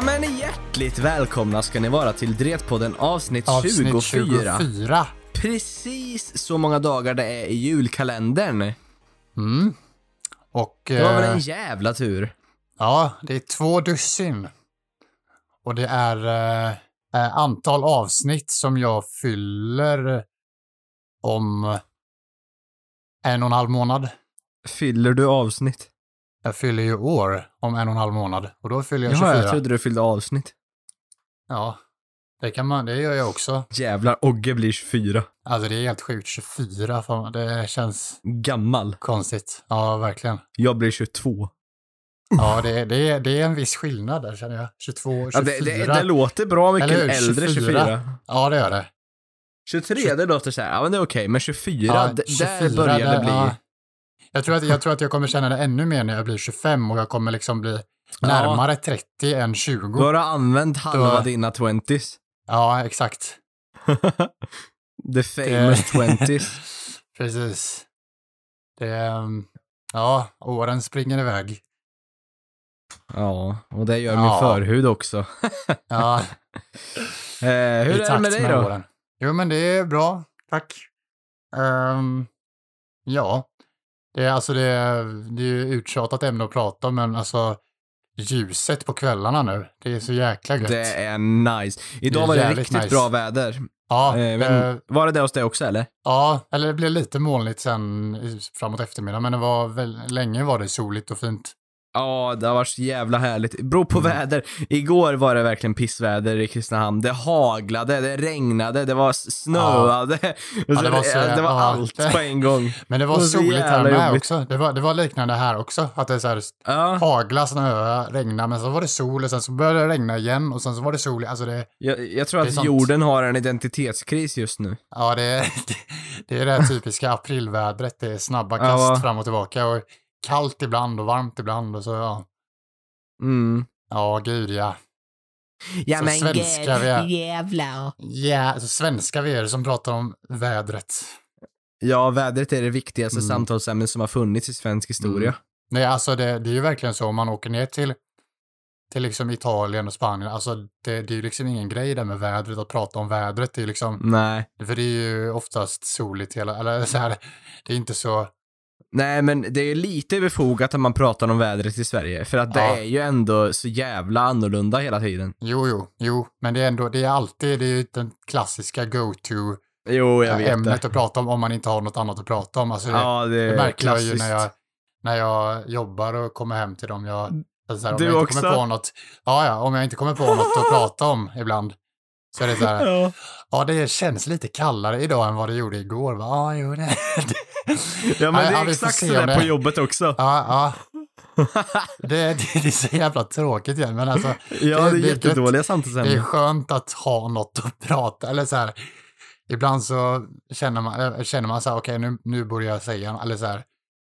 Ja men hjärtligt välkomna ska ni vara till Dretpodden avsnitt, Avsnitt 24. 24. Precis så många dagar det är i julkalendern. Mm. Och Det var väl eh, en jävla tur. ja, det är två dussin. Och det är eh, eh, antal avsnitt som jag fyller om en och en halv månad. Fyller du avsnitt? Jag fyller ju år om en och en halv månad och då fyller jag Jaha, 24. jag trodde du fyllde avsnitt. Ja, det kan man, det gör jag också. Jävlar, Ogge blir 24. Alltså det är helt sjukt, 24, fan, det känns Gammal. konstigt. Ja, verkligen. Jag blir 22. Ja, det, är- det, det är en viss skillnad där känner jag. 22, 24. Ja, det, det, det låter bra mycket Eller äldre 24. 24. Ja, det gör det. 23, det låter så här, ja men det är okej, men 24, Ja, d- 24, där börjar det bli... ja. Jag, tror att, jag tror att jag kommer känna det ännu mer när jag blir 25 och jag kommer liksom bli närmare 30 än 20. Då har du använt halva Då- dina 20s. Ja, exakt. The famous 20s. Precis. Det um, ja, åren springer iväg. Ja, och det gör min Ja. förhud också. Ja, Eh, hur är det med dig då? åren. Jo, men det är bra. Tack. Ehm, ja, det är alltså det är, det är ju uttjatat ämne att prata om, men alltså ljuset på kvällarna nu, det är så jäkla gött. Det är nice. Idag Det är var det riktigt nice. bra väder. ja, Eh, men, eh, var det det hos dig också eller? ja, eller det blev lite molnigt sen framåt eftermiddag, men det var väl, länge var det soligt och fint. Ja, det har varit så jävla härligt. Beror på Mm. väder. Igår var det verkligen pissväder i Kristinehamn. Det haglade, det regnade, det var snöade. Ja, det var så- det var ja. allt på en gång. Men det var Det var soligt här med jobbigt. också. Det var, det var liknande här också, att det är så här Ja, hagla, snöa, regna, men så var det sol och sen så började det regna igen och sen så var det sol. Alltså det, jag, jag tror Det att sånt. jorden har en identitetskris just nu. Ja, det det, det, är det här typiska aprilvädret. Det är snabba Ja, kast fram och tillbaka och kallt ibland och varmt ibland och så ja. Mm. Ja, gud ja. Ja Så svenska vi är. jävlar. Ja, så svenska vi är som pratar om vädret. Ja, vädret är det viktigaste Mm. samtalsämnet som har funnits i svensk historia. Mm. Nej, alltså det, det är ju verkligen så om man åker ner till, till liksom Italien och Spanien. Alltså det, det är ju liksom ingen grej där med vädret, att prata om vädret. Det är liksom, Nej. för det är ju oftast soligt hela, eller så här, det är inte så, Nej, men det är lite befogat att man pratar om vädret i Sverige, för att det Ja. är ju ändå så jävla annorlunda hela tiden. jo, jo, jo, men det är ändå, det är alltid, det är ju den klassiska go-to Jo, jag Ja, vet ämnet det. att prata om om man inte har något annat att prata om. Alltså det, Ja, det det är märker jag ju när jag, när jag jobbar och kommer hem till dem. Jag, alltså så här, om Du jag inte kommer också? på något, ja, ja, om jag inte kommer på något att prata om ibland så är det så här, Ja. ja, det känns lite kallare idag än vad det gjorde igår. Va? Ja, jo, det, ja, men det Ja, är får exakt sådär om det- på jobbet också. ja, ja. Det, det, det är så jävla tråkigt igen, men alltså, Ja, det är jättedåliga det är samtalsämnen. skönt att ha något att prata, eller så här, ibland så känner man, äh, känner man så här, okej nu, nu börjar jag säga, eller så här,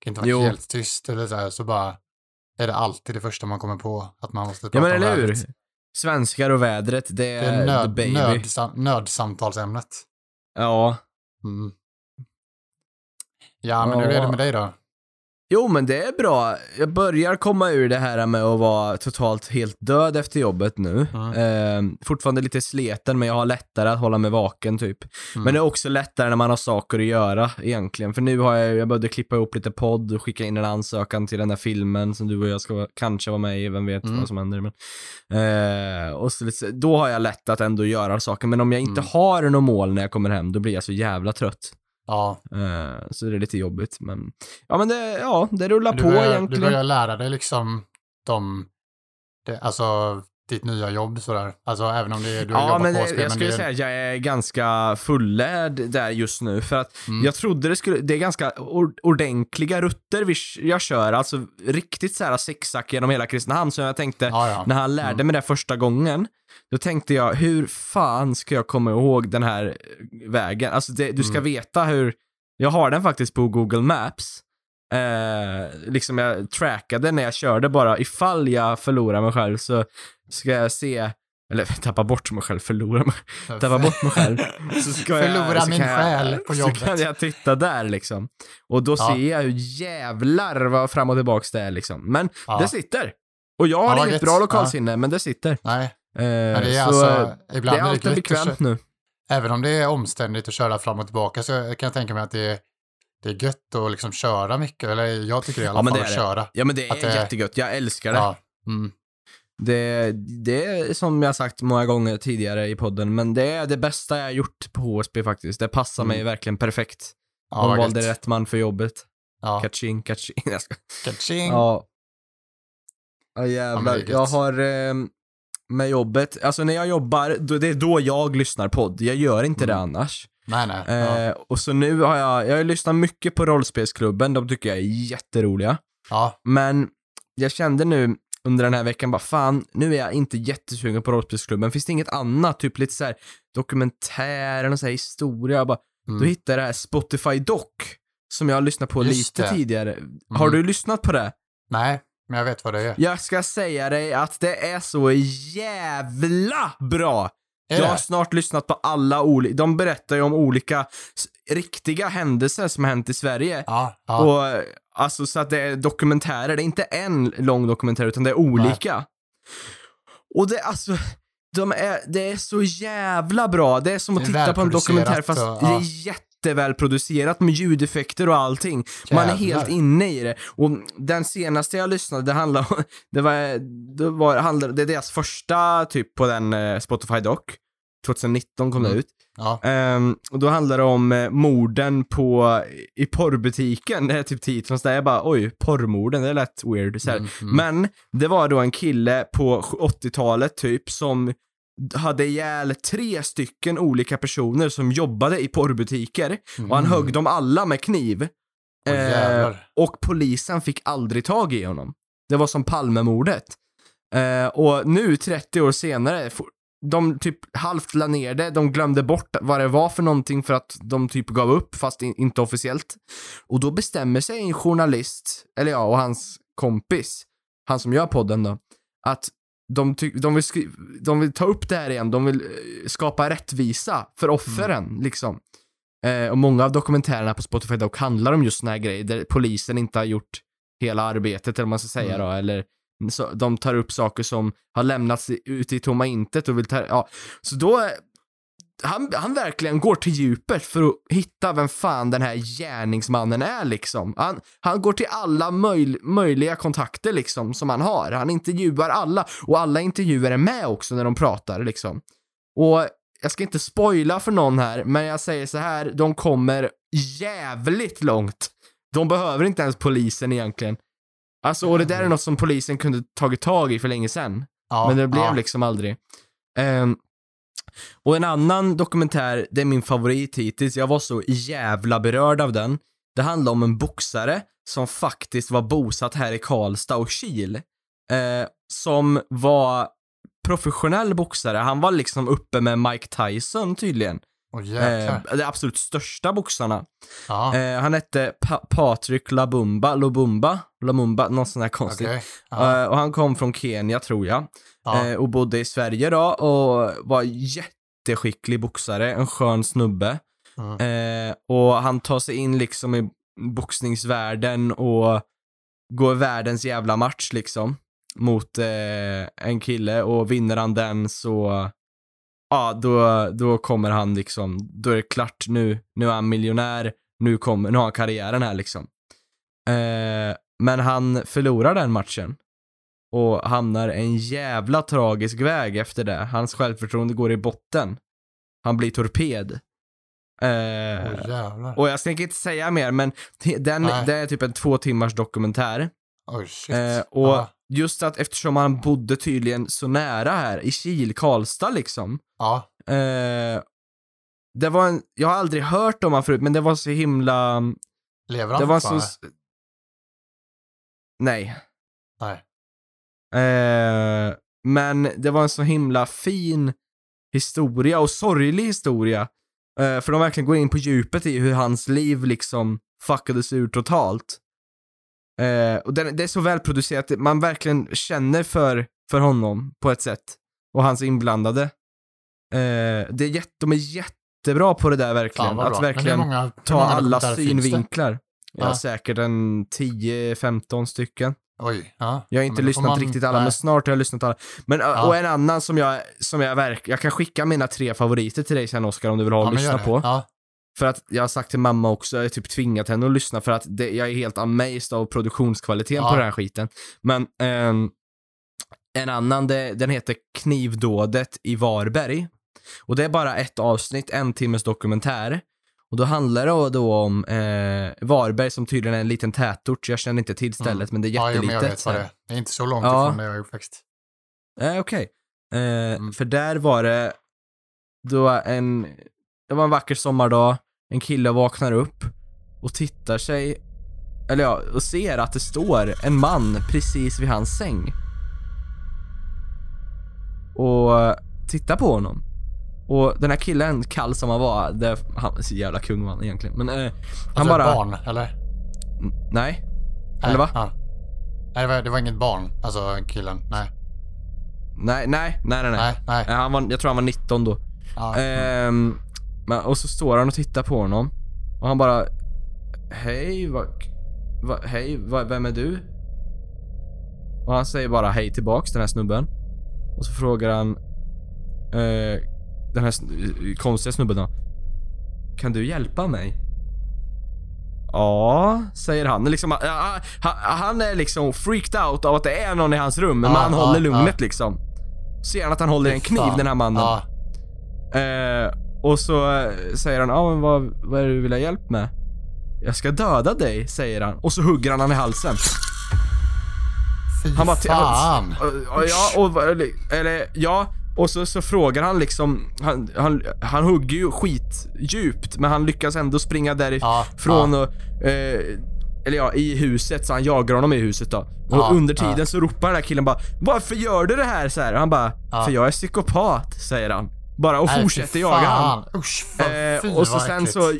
kan inte vara Jo. helt tyst, eller så här, så bara är det alltid det första man kommer på, att man måste Ja, prata men om eller hur? Svenskar och vädret, det Det är, är the nöd, baby. nödsam, nödsamtalsämnet. Ja. Mm. Ja, men hur är det med dig då? Jo, men det är bra. Jag börjar komma ur det här med att vara totalt helt död efter jobbet nu. Mm. Eh, fortfarande lite sleten, men jag har lättare att hålla mig vaken typ. Mm. Men det är också lättare när man har saker att göra egentligen. För nu har jag, jag började klippa ihop lite podd och skicka in en ansökan till den där filmen som du och jag ska kanske vara med i, vem vet Mm. vad som händer. Men, eh, och så, då har jag lätt att ändå göra saker, men om jag inte Mm. har något mål när jag kommer hem, då blir jag så jävla trött. Ja, Eh, så det är lite jobbigt, men ja men det, ja, det rullar du på börjar, du egentligen. börjar lära dig liksom de, det, alltså ditt nya jobb sådär. Alltså även om det är, du har Ja, jobbat men på det, spel, jag men skulle det är, säga jag är ganska fullärd där just nu, för att Mm. jag trodde det skulle, det är ganska or, ordentliga rutter vi, jag kör, alltså riktigt så här zigzag genom hela Kristinehamn, så jag tänkte, ja, ja. när han lärde Mm. mig det första gången, då tänkte jag, hur fan ska jag komma ihåg den här vägen? Alltså det, du ska Mm. veta hur, jag har den faktiskt på Google Maps, eh, liksom jag trackade när jag körde bara, ifall jag förlorar mig själv så ska jag se, eller tappa bort mig själv, förlora mig, tappa bort mig själv. Så ska Förlora så min jag- själ på jobbet. Så kan jag titta där liksom. Och då Ja. ser jag hur jävlar vad fram och tillbaks det är liksom. Men Ja. det sitter. Och jag har Ja, inget bra lokalsinne, men det sitter. Nej, Eh, men det är så alltså, ibland det är alltid bekvämt nu. även om det är omständigt att köra fram och tillbaka så kan jag tänka mig att det är, det är gött att liksom köra mycket, eller jag tycker det i alla Ja, fall det att det. köra. Ja, men det är Att det- jättegött. Jag älskar det. Ja. Mm. Det. Det är som jag sagt många gånger tidigare i podden, men det är det bästa jag gjort på HSB faktiskt. Det passar mig Mm. verkligen perfekt. Ja, De valde gött. rätt man för jobbet. Ja. Kaching, kaching. Jag ska... Kaching. Ja. Ja Ja, jävlar. det gött. jag har eh, med jobbet, alltså när jag jobbar, då, det är då jag lyssnar podd. Jag gör inte det Mm. annars. Nej, nej. Ja. Eh, och så nu har jag, jag har lyssnat mycket på rollspelsklubben, de tycker jag är jätteroliga. ja. Men jag kände nu under den här veckan bara fan, nu är jag inte jättesugen på rollspelsklubben. Finns det inget annat, typ lite så här dokumentär eller så här historia? Jag bara, Mm. Då hittade jag det här Spotify Doc, som jag har lyssnat på Just lite det. tidigare. Har Mm. du lyssnat på det? Nej, men jag vet vad det är. Jag ska säga dig att det är så jävla bra! Är jag har det? snart lyssnat på alla olika, de berättar ju om olika riktiga händelser som har hänt i Sverige. Ja, ja. Och alltså så att det är dokumentärer, det är inte en lång dokumentär utan det är olika. Och det, alltså, de är, det är så jävla bra. Det är som att Det titta på en dokumentär fast och- det ja. är jättevälproducerat med ljudeffekter och allting. Man är helt Jävlar. inne i det. Och den senaste jag lyssnade, det handlade om, det var, det var, handlade, det är deras första typ på den Spotify Doc. 2019 kom det Mm. ut. Ja. Ehm, och då handlar det om eh, morden på, i porrbutiken. Det är typ titeln, så där jag bara oj, porrmorden, det lät weird. Så här. Mm, mm. Men det var då en kille på 80-talet typ som hade ihjäl tre stycken olika personer som jobbade i porrbutiker och han Mm. högg dem alla med kniv. Åh, Eh, och polisen fick aldrig tag i honom. Det var som Palmemordet. Eh, och nu, 30 år senare, de typ halvt la ner det, de glömde bort vad det var för någonting för att de typ gav upp, fast in, inte officiellt. Och då bestämmer sig en journalist, eller ja, och hans kompis, han som gör podden då, att de, ty- de, vill skri- de vill ta upp det här igen, de vill eh, skapa rättvisa för offren, liksom. Eh, och många av dokumentärerna på Spotify dock handlar om just såna här grejer, där polisen inte har gjort hela arbetet, eller vad man ska säga Mm. då, eller Mm. så, de tar upp saker som har lämnats ute i tomma intet och vill ta, ja. Så då, han, han verkligen går till djupet för att hitta vem fan den här gärningsmannen är liksom. Han, han går till alla möj, möjliga kontakter liksom som han har. Han intervjuar alla och alla intervjuer är med också när de pratar liksom. Och jag ska inte spoila för någon här, men jag säger så här, de kommer jävligt långt. De behöver inte ens polisen egentligen. Alltså, och det där är något som polisen kunde tagit tag i för länge sedan. Ja, Men det blev ja. liksom aldrig. Ehm, och en annan dokumentär, det är min favorit hittills, jag var så jävla berörd av den. Det handlar om en boxare som faktiskt var bosatt här i Karlstad och Kil. Eh, som var professionell boxare, han var liksom uppe med Mike Tyson tydligen. Jäklar. Eh, de absolut största boxarna. ja, Eh, han hette pa- Patrick Labumba, Lobumba, Lamumba, något sånt där konstigt. okej. Ja, Eh, och han kom från Kenya tror jag. ja. Eh, och bodde i Sverige då och var jätteskicklig boxare, en skön snubbe. Mm. Eh, och han tar sig in liksom i boxningsvärlden och går världens jävla match liksom. Mot eh, en kille och vinner han den så, ja då, då kommer han liksom, då är det klart nu, nu är han miljonär, nu kommer, nu har han karriären här liksom. Eh, men han förlorar den matchen och hamnar en jävla tragisk väg efter det. Hans självförtroende går i botten. Han blir torped. Eh, jävlar. och jag tänker inte säga mer, men den, Nej. det är typ en två timmars dokumentär. Oj shit. Eh, och ja. Just att eftersom han bodde tydligen så nära här, i Kil, Karlstad liksom. ja. Eh, det var en, jag har aldrig hört om han förut, men det var så himla, Lever han det var så, nej. Nej. Eh, men det var en så himla fin historia och sorglig historia. Eh, för de verkligen går in på djupet i hur hans liv liksom fuckades ur totalt. Eh, och den, det är så välproducerat, man verkligen känner för, för honom på ett sätt. Och hans inblandade. Eh, det är jätte, de är jättebra på det där verkligen. Fan att verkligen många, ta alla synvinklar. Ja, Ja. säkert en 10-15 stycken. Oj, ja. Jag har inte lyssnat man- riktigt alla, nej. men snart har jag lyssnat alla. Men, ö, Ja. Och en annan som jag, som jag verkar, jag kan skicka mina tre favoriter till dig sen Oskar om du vill ha och lyssna på. Ja. För att jag har sagt till mamma också, jag har typ tvingat henne att lyssna för att det, jag är helt amazed av produktionskvaliteten Ja. på den här skiten. Men ehm, en annan, det, den heter Knivdådet i Varberg. Och det är bara ett avsnitt, en timmes dokumentär. Och då handlar det då om eh, Varberg som tydligen är en liten tätort, jag känner inte till stället men det är Ja, jättelitet. jag vet vad det är. Det är inte så långt Ja. ifrån där jag är uppväxt. Eh, Okej. Eh, Mm. För där var det då en, det var en vacker sommardag, en kille vaknar upp och tittar sig, eller ja, och ser att det står en man precis vid hans säng. Och tittar på honom. Och den här killen, kall som han var, det, han var så jävla kung han egentligen. Men eh, han Alltså bara... ett barn, eller? Nej. Nej, Eller va? Ja. Nej, det var, det var inget barn. Alltså killen. Nej. Nej, nej, nej, nej. nej. Nej, Han var, jag tror han var 19 då. Ja. Ehm, men, och så står han och tittar på honom. Och han bara... Hej, vad... Va, hej, va, vem är du? Och han säger bara hej tillbaks, den här snubben. Och så frågar han... Eh, den här sn- konstiga snubben då. Kan du hjälpa mig? Ja, säger han. Liksom, han, är liksom freaked out av att det är någon i hans rum, men Ja, han håller lugnet ja. liksom. Ser han att han håller en kniv, den här mannen. Ja. Eh, och så eh, säger han, ja men vad, vad är det du vill ha hjälp med? Jag ska döda dig, säger han. Och så hugger han han i halsen. Fy Han bara, fan. Eh, ja, och, eller, ja. Och så, så frågar han liksom, han, han, han hugger ju skitdjupt men han lyckas ändå springa därifrån Ja, och, eh, eller ja, i huset så han jagar honom i huset då. Och Ja, under tiden ja. så ropar den här killen bara Varför gör du det här? Så här. Och han bara, Ja. för jag är psykopat, säger han. Bara och Nej, fortsätter jaga han. fan. Usch, för, Eh, och så sen så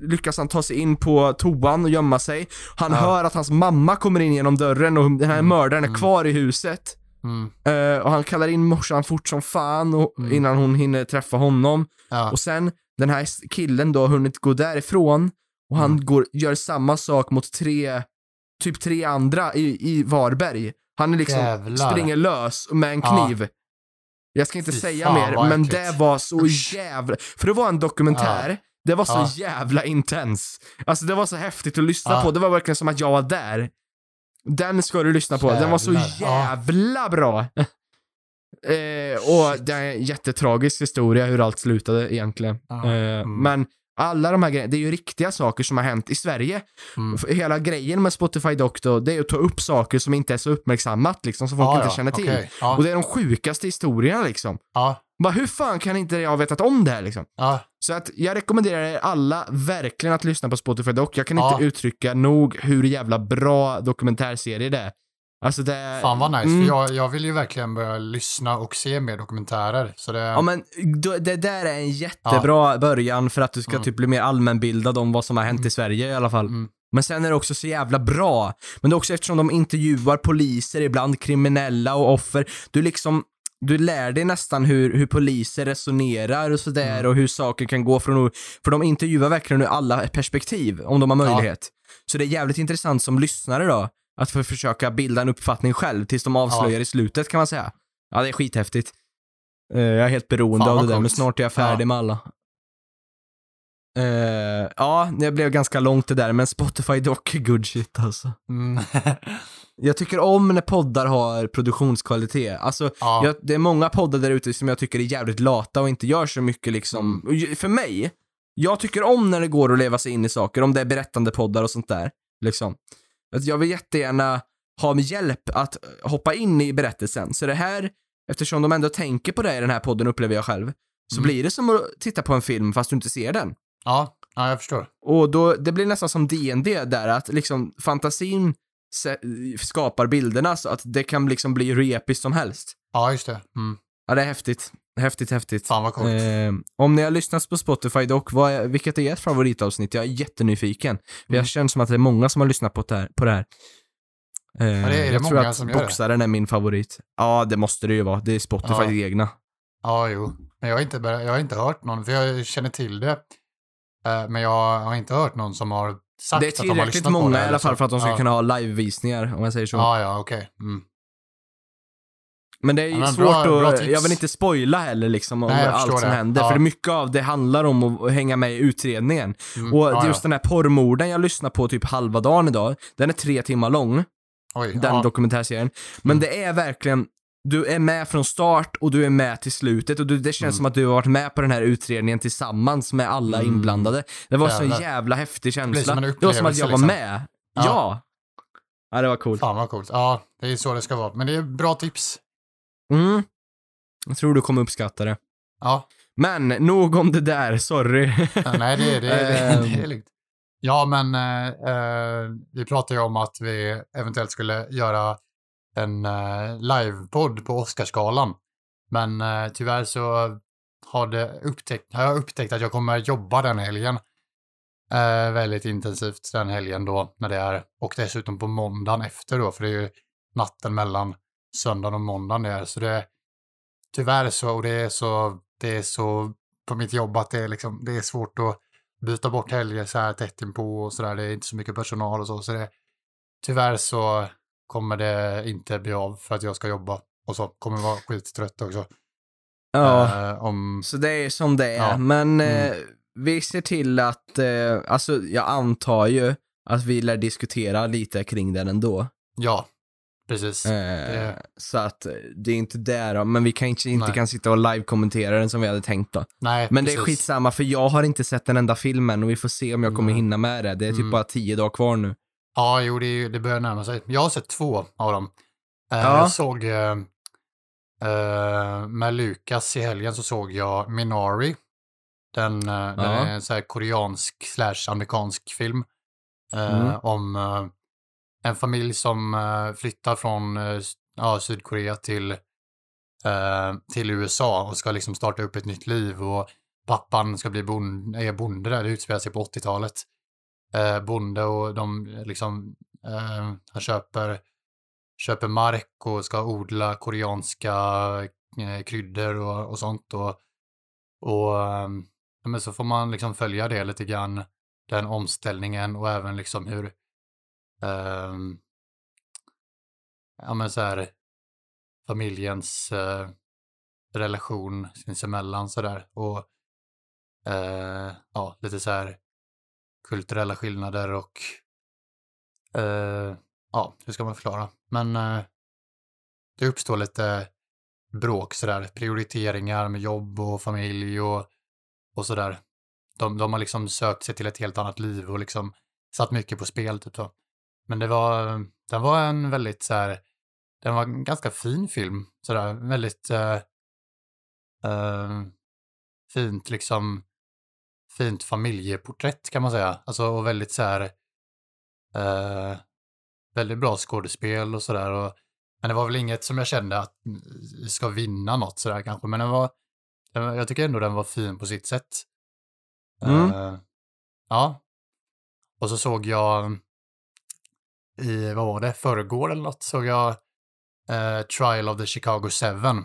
lyckas han ta sig in på toan och gömma sig. Han Ja. hör att hans mamma kommer in genom dörren och den här mördaren är kvar i huset. Mm. Eh, och han kallar in morsan fort som fan och, Mm. innan hon hinner träffa honom. Ja. Och sen, den här killen då har hunnit gå därifrån och han Mm. går, gör samma sak mot tre, typ tre andra i, i Varberg. Han är liksom, Jävlar. springer lös med en Ja. Jag ska inte Fy säga mer, men det var så jävla... För det var en dokumentär, det var så Ja. jävla intens. Alltså det var så häftigt att lyssna Ja. på, det var verkligen som att jag var där. Den ska du lyssna på, den var så. Ja. jävla bra. eh, och det är en jättetragisk historia hur allt slutade egentligen. Ja. Eh, Mm. Men alla de här grejerna, det är ju riktiga saker som har hänt i Sverige. Mm. Hela grejen med Spotify Doc då, det är att ta upp saker som inte är så uppmärksammat liksom, som folk Ja, inte ja, känner till. okej. Ja. Och det är de sjukaste historierna liksom. Ja. Bara, hur fan kan inte jag ha vetat om det här liksom? Ja. Så att jag rekommenderar er alla verkligen att lyssna på Spotify Doc. Jag kan inte uttrycka nog hur jävla bra dokumentärserie det är. Alltså det. Fan vad nice, Mm. för jag, jag vill ju verkligen börja lyssna och se mer dokumentärer. Så det... Ja men det där är en jättebra början för att du ska Mm. typ bli mer allmänbildad om vad som har hänt Mm. i Sverige i alla fall. Mm. Men sen är det också så jävla bra. Men det är också eftersom de intervjuar poliser, ibland kriminella och offer. Du liksom, du lär dig nästan hur, hur poliser resonerar och sådär Mm. och hur saker kan gå från, för de intervjuar verkligen ur alla perspektiv om de har möjlighet. Så det är jävligt intressant som lyssnare då, att få försöka bilda en uppfattning själv tills de avslöjar i slutet kan man säga. Ja, det är skithäftigt. Eh, Jag är helt beroende Fan, av det där, men coolt. snart är jag färdig Ja. med alla. Eh, ja, det blev ganska långt det där, men Spotify är dock good shit alltså. Mm. Jag tycker om när poddar har produktionskvalitet. Alltså, ja. jag, det är många poddar där ute som jag tycker är jävligt lata och inte gör så mycket liksom. Mm. För mig, jag tycker om när det går att leva sig in i saker, om det är berättande poddar och sånt där. Liksom. Att jag vill jättegärna ha med hjälp att hoppa in i berättelsen. Så det här, eftersom de ändå tänker på det i den här podden upplever jag själv, så Mm. blir det som att titta på en film fast du inte ser den. ja. ja, jag förstår. Och då, det blir nästan som D&D där att liksom fantasin skapar bilderna så att det kan liksom bli hur episkt som helst. Ja, just det. Mm. Ja, det är häftigt. Häftigt, häftigt. Fan vad coolt. Eh, om ni har lyssnat på Spotify dock, vad är, vilket är ert favoritavsnitt? Jag är jättenyfiken. För Mm. jag känner som att det är många som har lyssnat på det här. På det här. Eh, det- är det jag tror många att det? boxaren är min favorit. Ja, det måste det ju vara. Det är Spotifys Ja. egna. Ja, jo. Men jag har, inte, jag har inte hört någon, för jag känner till det. Eh, Men jag har inte hört någon som har sagt Det är att de har tillräckligt lyssnat på många det, i alla fall så. för att de ska ja. kunna ha livevisningar, om jag säger så. Ja, ja, okej. Mm. Men det är ju Ja, svårt bra- bra att, tips. jag vill inte spoila heller liksom om Nej, allt som det. händer. Ja. För mycket av det handlar om att hänga med i utredningen. Mm. Och ja, just den här porrmorden jag lyssnade på typ halva dagen idag, den är tre timmar lång, Oj, den ja. dokumentärserien. Men Mm. det är verkligen, du är med från start och du är med till slutet och du, det känns Mm. som att du har varit med på den här utredningen tillsammans med alla Mm. inblandade. Det var så en jävla häftig känsla. Det var som att jag var upplevelse, med. Ja. Ja. Ja, det var coolt. Fan vad coolt. Ja, det är så det ska vara. Men det är bra tips. Mm. Jag tror du kommer uppskatta det. Ja, Men nog om det där, sorry. nej det, är- det, det, det är lugnt. Ja, men eh, eh, vi pratade ju om att vi eventuellt skulle göra en eh, livepodd på Oscarsgalan. Men eh, tyvärr så har, det upptäckt, har jag upptäckt att jag kommer jobba den helgen. Eh, väldigt intensivt den helgen då, när det är. Och dessutom på måndagen efter då, för det är ju natten mellan söndagen och måndagen det är. Så det är tyvärr så, och det är så, det är så på mitt jobb att det är liksom, det är svårt att byta bort helger så här tätt inpå och sådär. Det är inte så mycket personal och så. så det, tyvärr så kommer det inte bli av för att jag ska jobba och så. Kommer vara skittrött också. ja. Eh, om, Så det är som det är. Ja. Men Mm. eh, vi ser till att, eh, alltså jag antar ju att vi lär diskutera lite kring den ändå. ja, precis. Eh, Så att eh, det är inte där men vi kanske inte Nej. kan sitta och live-kommentera den som vi hade tänkt då. Nej, Men det är precis. skitsamma för jag har inte sett en enda film än och vi får se om jag kommer Nej. hinna med det. Det är typ Mm. bara tio dagar kvar nu. Ja, jo, det, är det börjar närma sig. Jag har sett två av dem. Eh, Ja. Jag såg eh, eh, med Lukas i helgen så såg jag Minari. Den, eh, den Ja. är en så koreansk slash amerikansk film. Mm. Om en familj som eh, flyttar från eh, ja, Sydkorea till, eh, till USA och ska liksom starta upp ett nytt liv. Och pappan ska bli bonde, är bonde där, det utspelar sig på 80-talet bonde och de liksom, han köper, köper mark och ska odla koreanska eh, kryddor och, och sånt. Och, och ehm, ja, men så får man liksom följa det lite grann, den omställningen och även liksom hur eh, ja men så här familjens eh, relation sinsemellan sådär och eh, ja, lite så här kulturella skillnader och eh, ja, hur ska man förklara? Men eh, det uppstår lite bråk sådär, prioriteringar med jobb och familj och, och sådär. De, de har liksom sökt sig till ett helt annat liv och liksom satt mycket på spel typ så. Men det var, den var en väldigt så här, den var en ganska fin film sådär, väldigt eh, eh, fint liksom fint familjeporträtt kan man säga. Alltså och väldigt så här eh, väldigt bra skådespel och sådär. Och, men det var väl inget som jag kände att mm, ska vinna något sådär kanske. Men den var, jag tycker ändå den var fin på sitt sätt. Mm. Ja. Och så såg jag i, vad var det, förrgår eller något, såg jag eh, Trial of the Chicago Seven.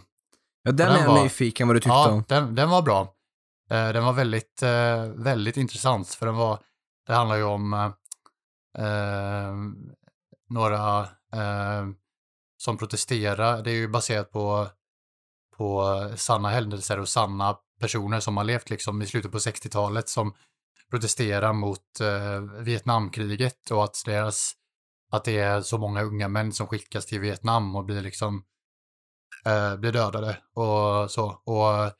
Ja, den, den är jag var- nyfiken vad du tyckte Ja, om. den, den var bra. Eh, den var väldigt, eh, väldigt intressant för den var, det handlar ju om eh, eh, några eh, som protesterar. Det är ju baserat på, på sanna händelser och sanna personer som har levt liksom i slutet på 60-talet som protesterar mot eh, Vietnamkriget och att deras att det är så många unga män som skickas till Vietnam och blir liksom eh, blir dödade och så. Och,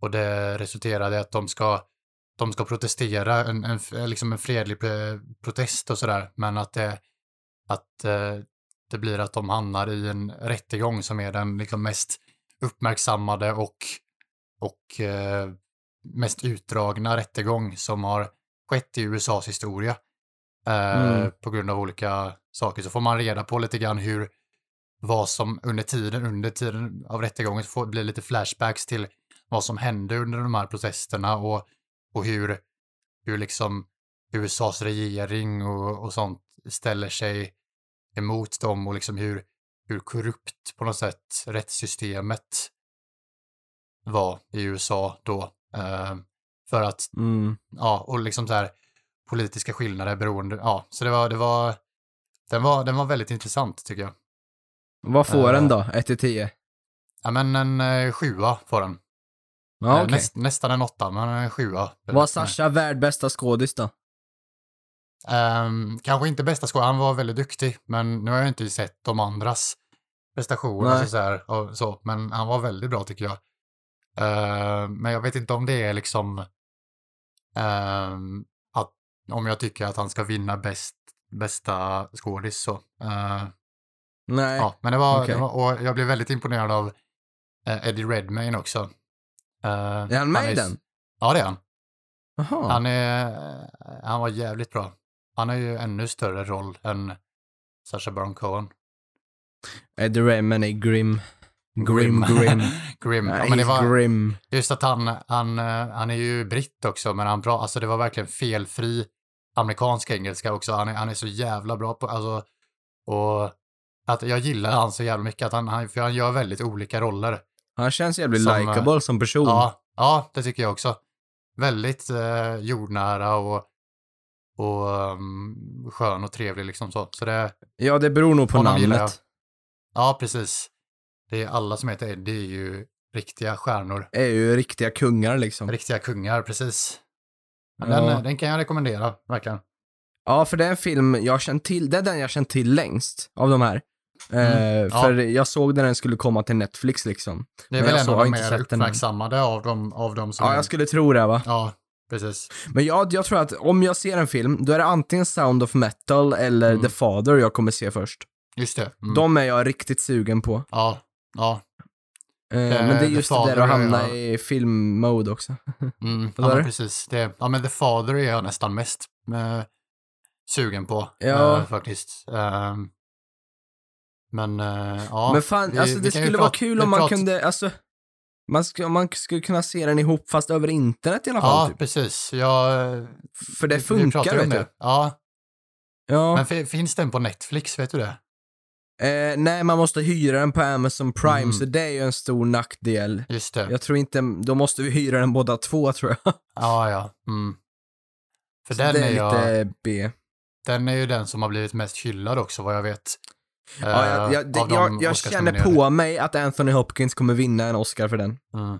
och det resulterade i att de ska, de ska protestera, en, en, liksom en fredlig protest och sådär, men att det, att eh, det blir att de hamnar i en rättegång som är den liksom mest uppmärksammade och, och eh, mest utdragna rättegång som har skett i USAs historia. Eh, Mm. På grund av olika saker så får man reda på lite grann hur vad som under tiden, under tiden av rättegången får bli lite flashbacks till vad som hände under de här protesterna och, och hur, hur liksom USAs regering och, och sånt ställer sig emot dem och liksom hur, hur korrupt på något sätt rättssystemet var i USA då. Eh, för att Mm. ja, och liksom så här, politiska skillnader beroende, ja, så det var, det var, den var, den var väldigt intressant tycker jag. Vad får Eh. den då? 1 till 10? Ja, men en eh, sjua får den. Ja, Eh, okej. näst, nästan en åtta, men en sjua. Var Sasha värd bästa skådis då? Ehm, kanske inte bästa skådespelaren, han var väldigt duktig, men nu har jag inte sett de andras prestationer Nej. alltså så här, och så, men han var väldigt bra tycker jag. Ehm, men jag vet inte om det är liksom ehm, om jag tycker att han ska vinna bäst, bästa skådis så. Ehm, Nej. ja, men det var, okej. det var, och jag blev väldigt imponerad av eh, Eddie Redmayne också. Ehm, Är han med i är- den? Ja, det är han. Jaha. Han, är, han var jävligt bra. Han har ju ännu större roll än Sacha Baron Cohen. Eddie Redmayne är grim. Grim, grim. grim. Ja, men det var grim. just att han, han, han är ju britt också, men han bra, alltså det var verkligen felfri amerikansk engelska också. Han är, han är så jävla bra på, alltså, och att jag gillar han så jävla mycket, att han, han, för han gör väldigt olika roller. Han känns jävligt eh, likeable som person. Ja, ja, det tycker jag också. Väldigt eh, jordnära och, och um, skön och trevlig liksom så. Så det, Ja, det beror nog på namnet. ja precis. Det är alla som heter Eddie är ju riktiga stjärnor. Är ju riktiga kungar liksom. Riktiga kungar, precis. Men Ja. den, den kan jag rekommendera, verkligen. Ja, för det är en film jag känt till. Det är den jag känt till längst av de här. Eh, Mm, ja. För jag såg när den skulle komma till Netflix liksom. Det är Men väl har de inte mer uppmärksammade av dem, av dem som... Ja, jag skulle tro det va. Ja, precis. Men jag, jag tror att om jag ser en film, då är det antingen Sound of Metal eller Mm. The Father jag kommer se först. Just det. Mm. De är jag riktigt sugen på. Ja, ja. Eh, Eh, men det är just det där att hamna jag- i filmmode också. Mm, ja, men precis. Det, ja, men The Father är jag nästan mest eh, sugen på, Ja. eh, faktiskt. Ehm, men, eh, ja. men fan, vi- alltså vi det skulle vara kul om man pratar- kunde, alltså, man, ska, man skulle kunna se den ihop fast över internet i alla fall. Ja, typ. precis. Jag, För det vi- funkar, vet du. Ja, Ja. men fi- finns den på Netflix, vet du det? Eh, nej, man måste hyra den på Amazon Prime, Mm. så det är ju en stor nackdel. Just det. Jag tror inte, då måste vi hyra den båda två tror jag. Ja, ja. Mm. För Så den det är, är jag, lite B. den är ju den som har blivit mest hyllad också, vad jag vet. Ja, jag, Eh, jag, det, av de jag, jag känner på mig att Anthony Hopkins kommer vinna en Oscar för den. Mm.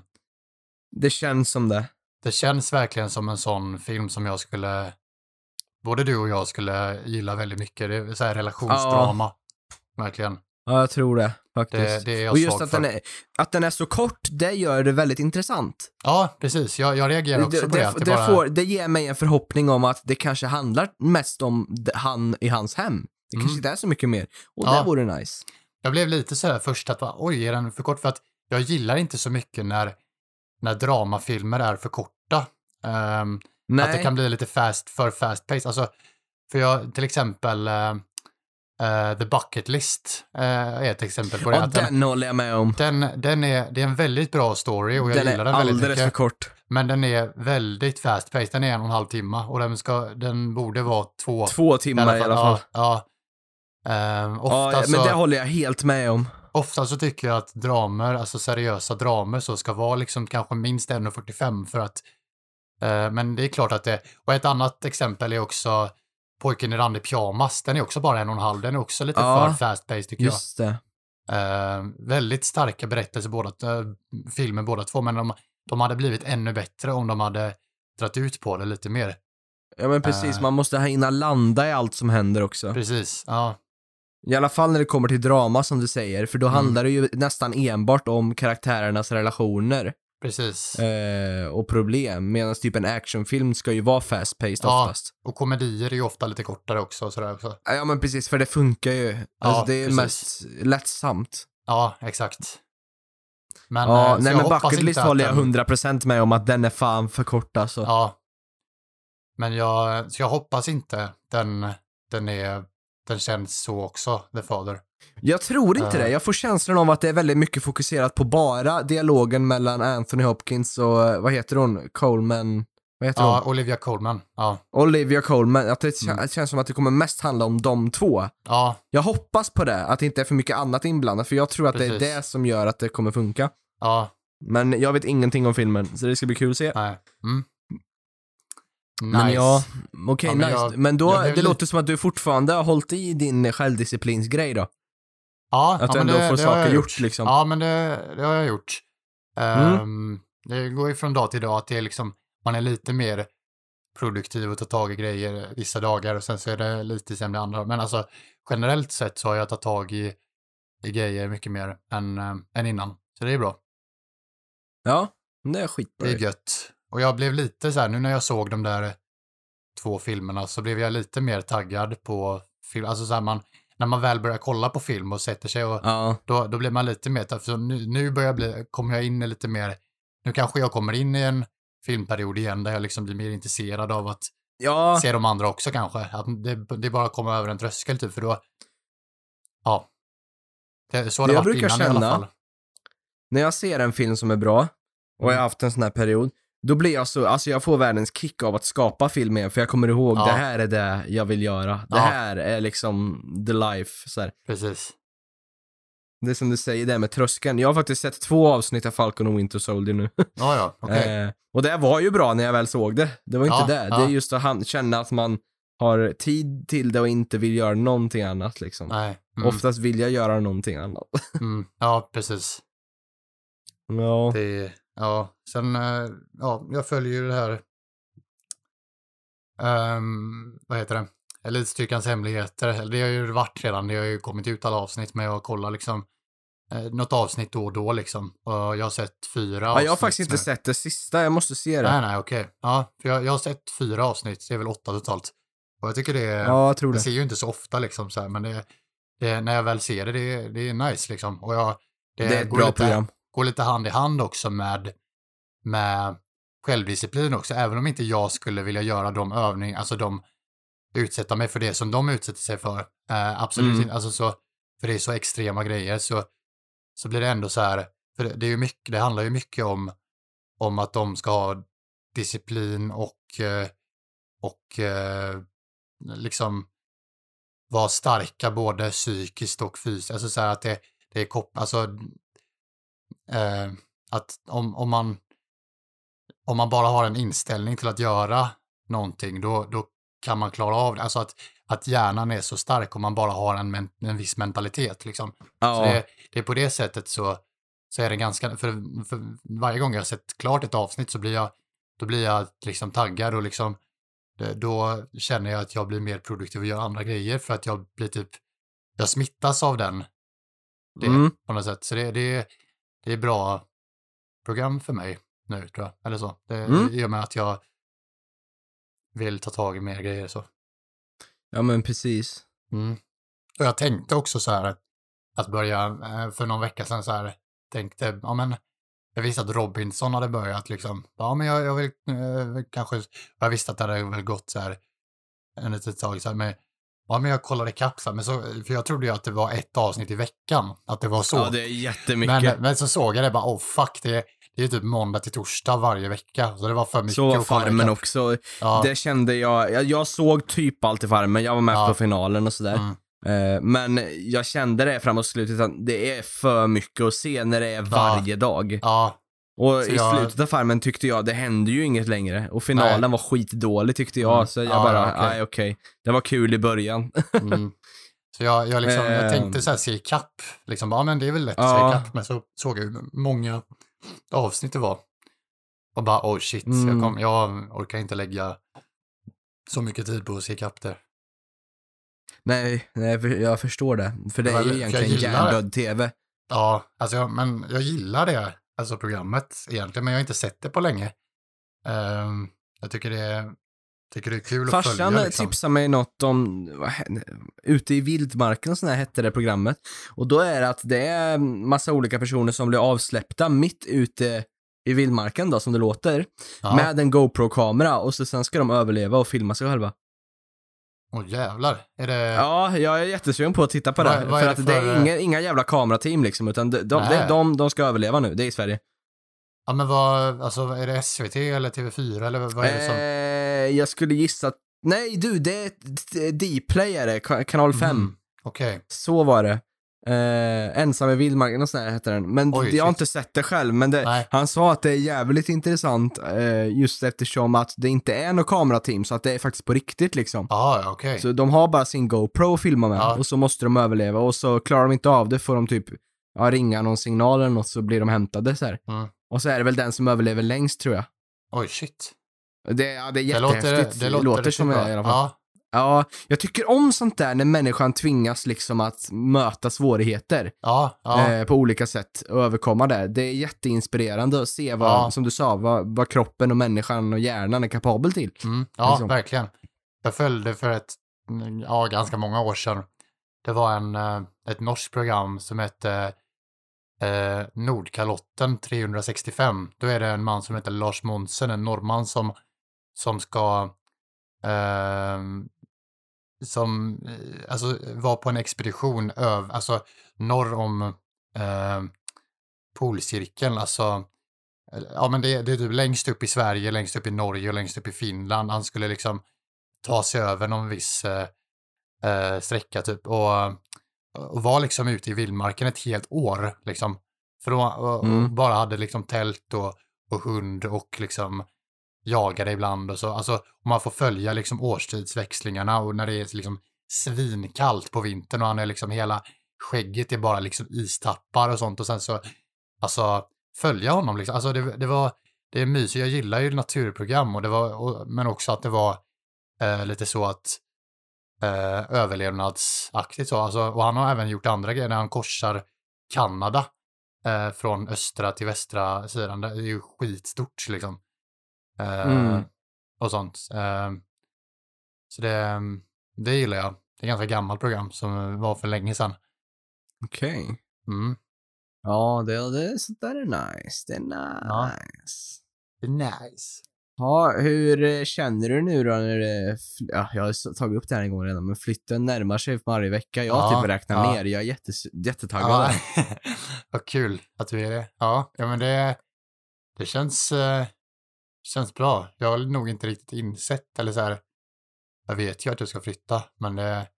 Det känns som det. Det känns verkligen som en sån film som jag skulle, både du och jag skulle gilla väldigt mycket. Det är så här relationsdrama. Verkligen. Ja, jag tror det faktiskt. Det, det är jag och just att för. den, är, att den är så kort, det gör det väldigt intressant. Ja, precis. Jag, jag reagerar också Det, på det. det, att det, det bara... får, det ger mig en förhoppning om att det kanske handlar mest om han i hans hem. Det kanske Mm. inte är så mycket mer. Och Ja. det vore nice. Jag blev lite så här först att, oj, är den för kort? För att jag gillar inte så mycket när, när dramafilmer är för korta. Nej. Att det kan bli lite fast, för fast pace. Alltså, för jag, till exempel, eh, The Bucket List eh, är ett exempel på det. ja, att den, den håller jag med om. den, den är, det är en väldigt bra story och jag Den är gillar den väldigt alldeles mycket. för kort. Men den är väldigt fast paced. Den är en och en halv timme och den, ska, den borde vara två. Två timmar i alla fall. Ja, ja. Ehm, ofta, Ja, så, men det håller jag helt med om. ofta så tycker jag att dramer, alltså seriösa dramer, så ska vara liksom kanske minst 1.45 för att eh, men det är klart att det, och ett annat exempel är också Pojken i randig pyjamas, den är också bara en och en halv, den är också lite Ja, för fast paced tycker Just det. jag. Eh, väldigt starka berättelser båda, äh, filmer båda två, men de, de hade blivit ännu bättre om de hade dragit ut på det lite mer. Ja men precis, Eh. man måste hinna landa i allt som händer också. Precis, ja. I alla fall när det kommer till drama som du säger, för då Mm. handlar det ju nästan enbart om karaktärernas relationer Precis. eh, och problem, medan typ en actionfilm ska ju vara fast paced Ja. oftast. Och komedier är ju ofta lite kortare också. och Sådär också. Ja men precis, för det funkar ju. Alltså det är precis. mest lättsamt. Ja, exakt. Men, Ja, eh, nej jag men hoppas Bucket inte List att håller jag den- 100% med om att den är fan för kort alltså. Ja. Men jag, så jag hoppas inte den, den är, den känns så också, The Father. Jag tror inte Ja. det. Jag får känslan av att det är väldigt mycket fokuserat på bara dialogen mellan Anthony Hopkins och, eh, vad heter hon, Coleman, vad heter Ja, hon? Olivia Colman. Ja. Olivia Coleman. Att det Mm. känns som att det kommer mest handla om de två. Ja, Jag hoppas på det, att det inte är för mycket annat inblandat, för jag tror att det Precis. är det som gör att det kommer funka. ja, Men jag vet ingenting om filmen, så det ska bli kul att se. nej. Mm. Nice. Men ja, okej, Ja, men nice. jag- men då, det lite- låter som att du fortfarande har hållit i din självdisciplinsgrej då. Ja, Att ja, ändå det, får det saker jag gjort, liksom. Ja, men det, det har jag gjort. Mm. Ehm, det går ju från dag till dag att det är liksom, man är lite mer produktiv och tar tag i grejer vissa dagar och sen så är det lite sämre andra. Men alltså generellt sett så har jag tagit tag i, i grejer mycket mer än, äh, än innan. Så det är bra. Ja, det är skitbra. Det är gött. Och jag blev lite så här, nu när jag såg de där två filmerna så blev jag lite mer taggad på film. Alltså så här, man, när man väl börjar kolla på film och sätter sig och Ja, då, då blir man lite mer, för nu, nu börjar jag bli, kommer jag in i lite mer, nu kanske jag kommer in i en filmperiod igen där jag liksom blir mer intresserad av att ja, se de andra också kanske. Att det, det bara kommer över en tröskel typ, för då, ja. Det, så har det Jag varit innan i alla känna- fall. när jag ser en film som är bra och jag har Mm. haft en sån här period, då blir jag så, alltså jag får världens kick av att skapa film igen, för jag kommer ihåg, Ja. det här är det jag vill göra. Det Ja. här är liksom the life. Så här. Precis. Det är som du säger, det här med tröskeln. Jag har faktiskt sett två avsnitt av Falcon och Winter Soldier nu. Ja, ja, okej. Eh, och det var ju bra när jag väl såg det. Det var inte Ja, det. ja. Det är just att han, känna att man har tid till det och inte vill göra någonting annat liksom. Nej. Mm, Oftast vill jag göra någonting annat. mm, ja, precis. ja. Det, ja, sen, eh, ja, jag följer ju det här, ehm, vad heter det, Elitstyrkans hemligheter. Eller Det har ju varit redan, det har ju kommit ut alla avsnitt, men jag kollar liksom eh, något avsnitt då och då liksom. Och jag har sett fyra ja, avsnitt. jag har faktiskt inte nu. sett det sista, jag måste se det. Nej, nej, okej. Ja, för jag, jag har sett fyra avsnitt, det är väl åtta totalt. Och jag tycker det är, Ja, jag tror jag det. ser ju inte så ofta liksom så här, men det, det, när jag väl ser det, det, är- det är nice liksom. Och jag, det, Det är ett bra lite, program. Går lite hand i hand också med, med självdisciplin också. Även om inte jag skulle vilja göra de övningar, alltså de utsätta mig för det som de utsätter sig för. Eh, absolut Mm. inte, alltså så, för det är så extrema grejer så, så blir det ändå så här, för det, det är ju mycket, det handlar ju mycket om, om att de ska ha disciplin och, eh, och eh, liksom vara starka både psykiskt och fysiskt. Alltså så här att det, det är kopplat, alltså eh, att om, om man om man bara har en inställning till att göra någonting, då, då kan man klara av det. Alltså att, att hjärnan är så stark om man bara har en, men, en viss mentalitet. Liksom. Så Ja, det, det är på det sättet så, så är det ganska, för, för varje gång jag har sett klart ett avsnitt så blir jag, då blir jag liksom taggad och liksom, då känner jag att jag blir mer produktiv och gör andra grejer för att jag blir typ, jag smittas av den. Det Mm. på något sätt. Så det, det, det är bra program för mig nu tror jag. Eller så. Det, Mm. gör med att jag vill ta tag i mer grejer så. ja men precis. Mm. Och jag tänkte också så här att börja, eh, för någon vecka sedan så här, tänkte, ja men, jag visste att Robinson hade börjat liksom, ja men jag, jag vill eh, kanske, jag visste att det hade väl gått så här en litet tag så här, men, ja men jag kollade ikapp men så, för jag trodde ju att det var ett avsnitt i veckan, att det var så. Ja, det är jättemycket. men, men så såg jag det bara, oh fuck, det, det är typ måndag till torsdag varje vecka, så det var för mycket så var Farmen också. Ja, Det kände jag, jag, jag såg typ allt i Farmen, jag var med Ja. på finalen och sådär. mm, Eh, men jag kände det framåt slutet att det är för mycket att se när det är varje dag. ja, Och Så i jag- slutet av Farmen tyckte jag, det hände ju inget längre. Och finalen Nej. var skitdålig tyckte jag, Mm. så jag Ja, bara, okej. okej. Det var kul i början. Mm. Så jag, jag, liksom, jag Ehm. tänkte så här, se ikapp. Liksom, ja men det är väl lätt att Ja. se ikapp. Men så såg jag hur många avsnitt det var. Och bara, oh shit, Mm. jag, kom, jag orkar inte lägga så mycket tid på att se ikapp det. nej, nej, jag förstår det. För det är ju egentligen hjärndöd TV. Ja, alltså jag, men jag gillar det, alltså programmet egentligen, men jag har inte sett det på länge. Ehm, jag tycker det är, tycker det är kul att Farsan följa. Liksom. tipsade mig något om, vad, ute i vildmarken och sådär hette det programmet. Och då är det att det är massa olika personer som blir avsläppta mitt ute i vildmarken då, som det låter. Ja. Med en GoPro-kamera och så sen ska de överleva och filma sig själva. Åh jävlar, är det... Ja, jag är jättesugen på att titta på det. för är att det det är inga, inga jävla kamerateam liksom, utan de, de, de, de, de ska överleva nu. Det är i Sverige. Ja men vad, alltså är det SVT eller TV4 eller vad är det som... Eh, jag skulle gissa att, nej du, det är ett- Dplay är det, ka- kanal 5. Mm, Okej. Så var det. Eh, ensam i vildmarken och sådär heter den. Men Oj, jag har shit. inte sett det själv, men det, han sa att det är jävligt intressant eh, just eftersom att det inte är något kamerateam, så att det är faktiskt på riktigt liksom. Ja, ja, okej. Så de har bara sin GoPro att filma med Ja. och så måste de överleva och så klarar de inte av det får de typ ja, ringa någon signal eller något så blir de hämtade så här. Mm. Och så är det väl den som överlever längst tror jag. Oj, shit. Det, ja, det är Det låter, jättehäftigt. det låter, riktigt som bra. det i alla fall. Ja, Ja, jag tycker om sånt där när människan tvingas liksom att möta svårigheter ja, ja. eh, på olika sätt och överkomma det. Det är jätteinspirerande att se vad, Ja. som du sa, vad, vad kroppen och människan och hjärnan är kapabel till. Mm, ja, liksom. verkligen. Jag följde för ett, ja, ganska många år sedan. Det var en, eh, ett norskt program som hette eh, Nordkalotten 365. Då är det en man som heter Lars Monsen, en norrman som, som ska ehm, som eh, alltså, var på en expedition över, alltså norr om eh, polcirkeln, alltså eh, ja men det, det är typ längst upp i Sverige, längst upp i Norge och längst upp i Finland. Han skulle liksom ta sig över någon viss eh, eh, sträcka typ och, och var liksom ute i vildmarken ett helt år liksom. För och Mm. bara hade liksom tält och, och hund och liksom jagade ibland och så. Alltså, och man får följa liksom årstidsväxlingarna och när det är liksom svinkallt på vintern och han är liksom hela skägget är bara liksom istappar och sånt och sen så alltså följa honom liksom. Alltså det, det var, det är mysigt. Jag gillar ju naturprogram och det var, och, men också att det var eh, lite så att eh, överlevnadsaktigt så. Alltså, och han har även gjort andra grejer när han korsar Kanada eh, från östra till västra sidan. Det är ju skitstort liksom. Eh, Mm. Och sånt. Eh, så det, det gillar jag. Det är ett ganska gammalt program som var för länge sedan. Okej. Mm. Ja, det, det, sånt där är nice. Det är Ja. nice. Det är nice. Ja, hur eh, känner du nu då när det, ja, jag har tagit upp det här en gång redan, men flytten närmar sig varje vecka. Jag Ja, typ räknat ja. ner, jag är jättes, jättetaggad. Ja, vad kul att du är det. Ja, ja men det, det känns, känns bra. Jag har nog inte riktigt insett, eller så här, jag vet ju att du ska flytta, men det,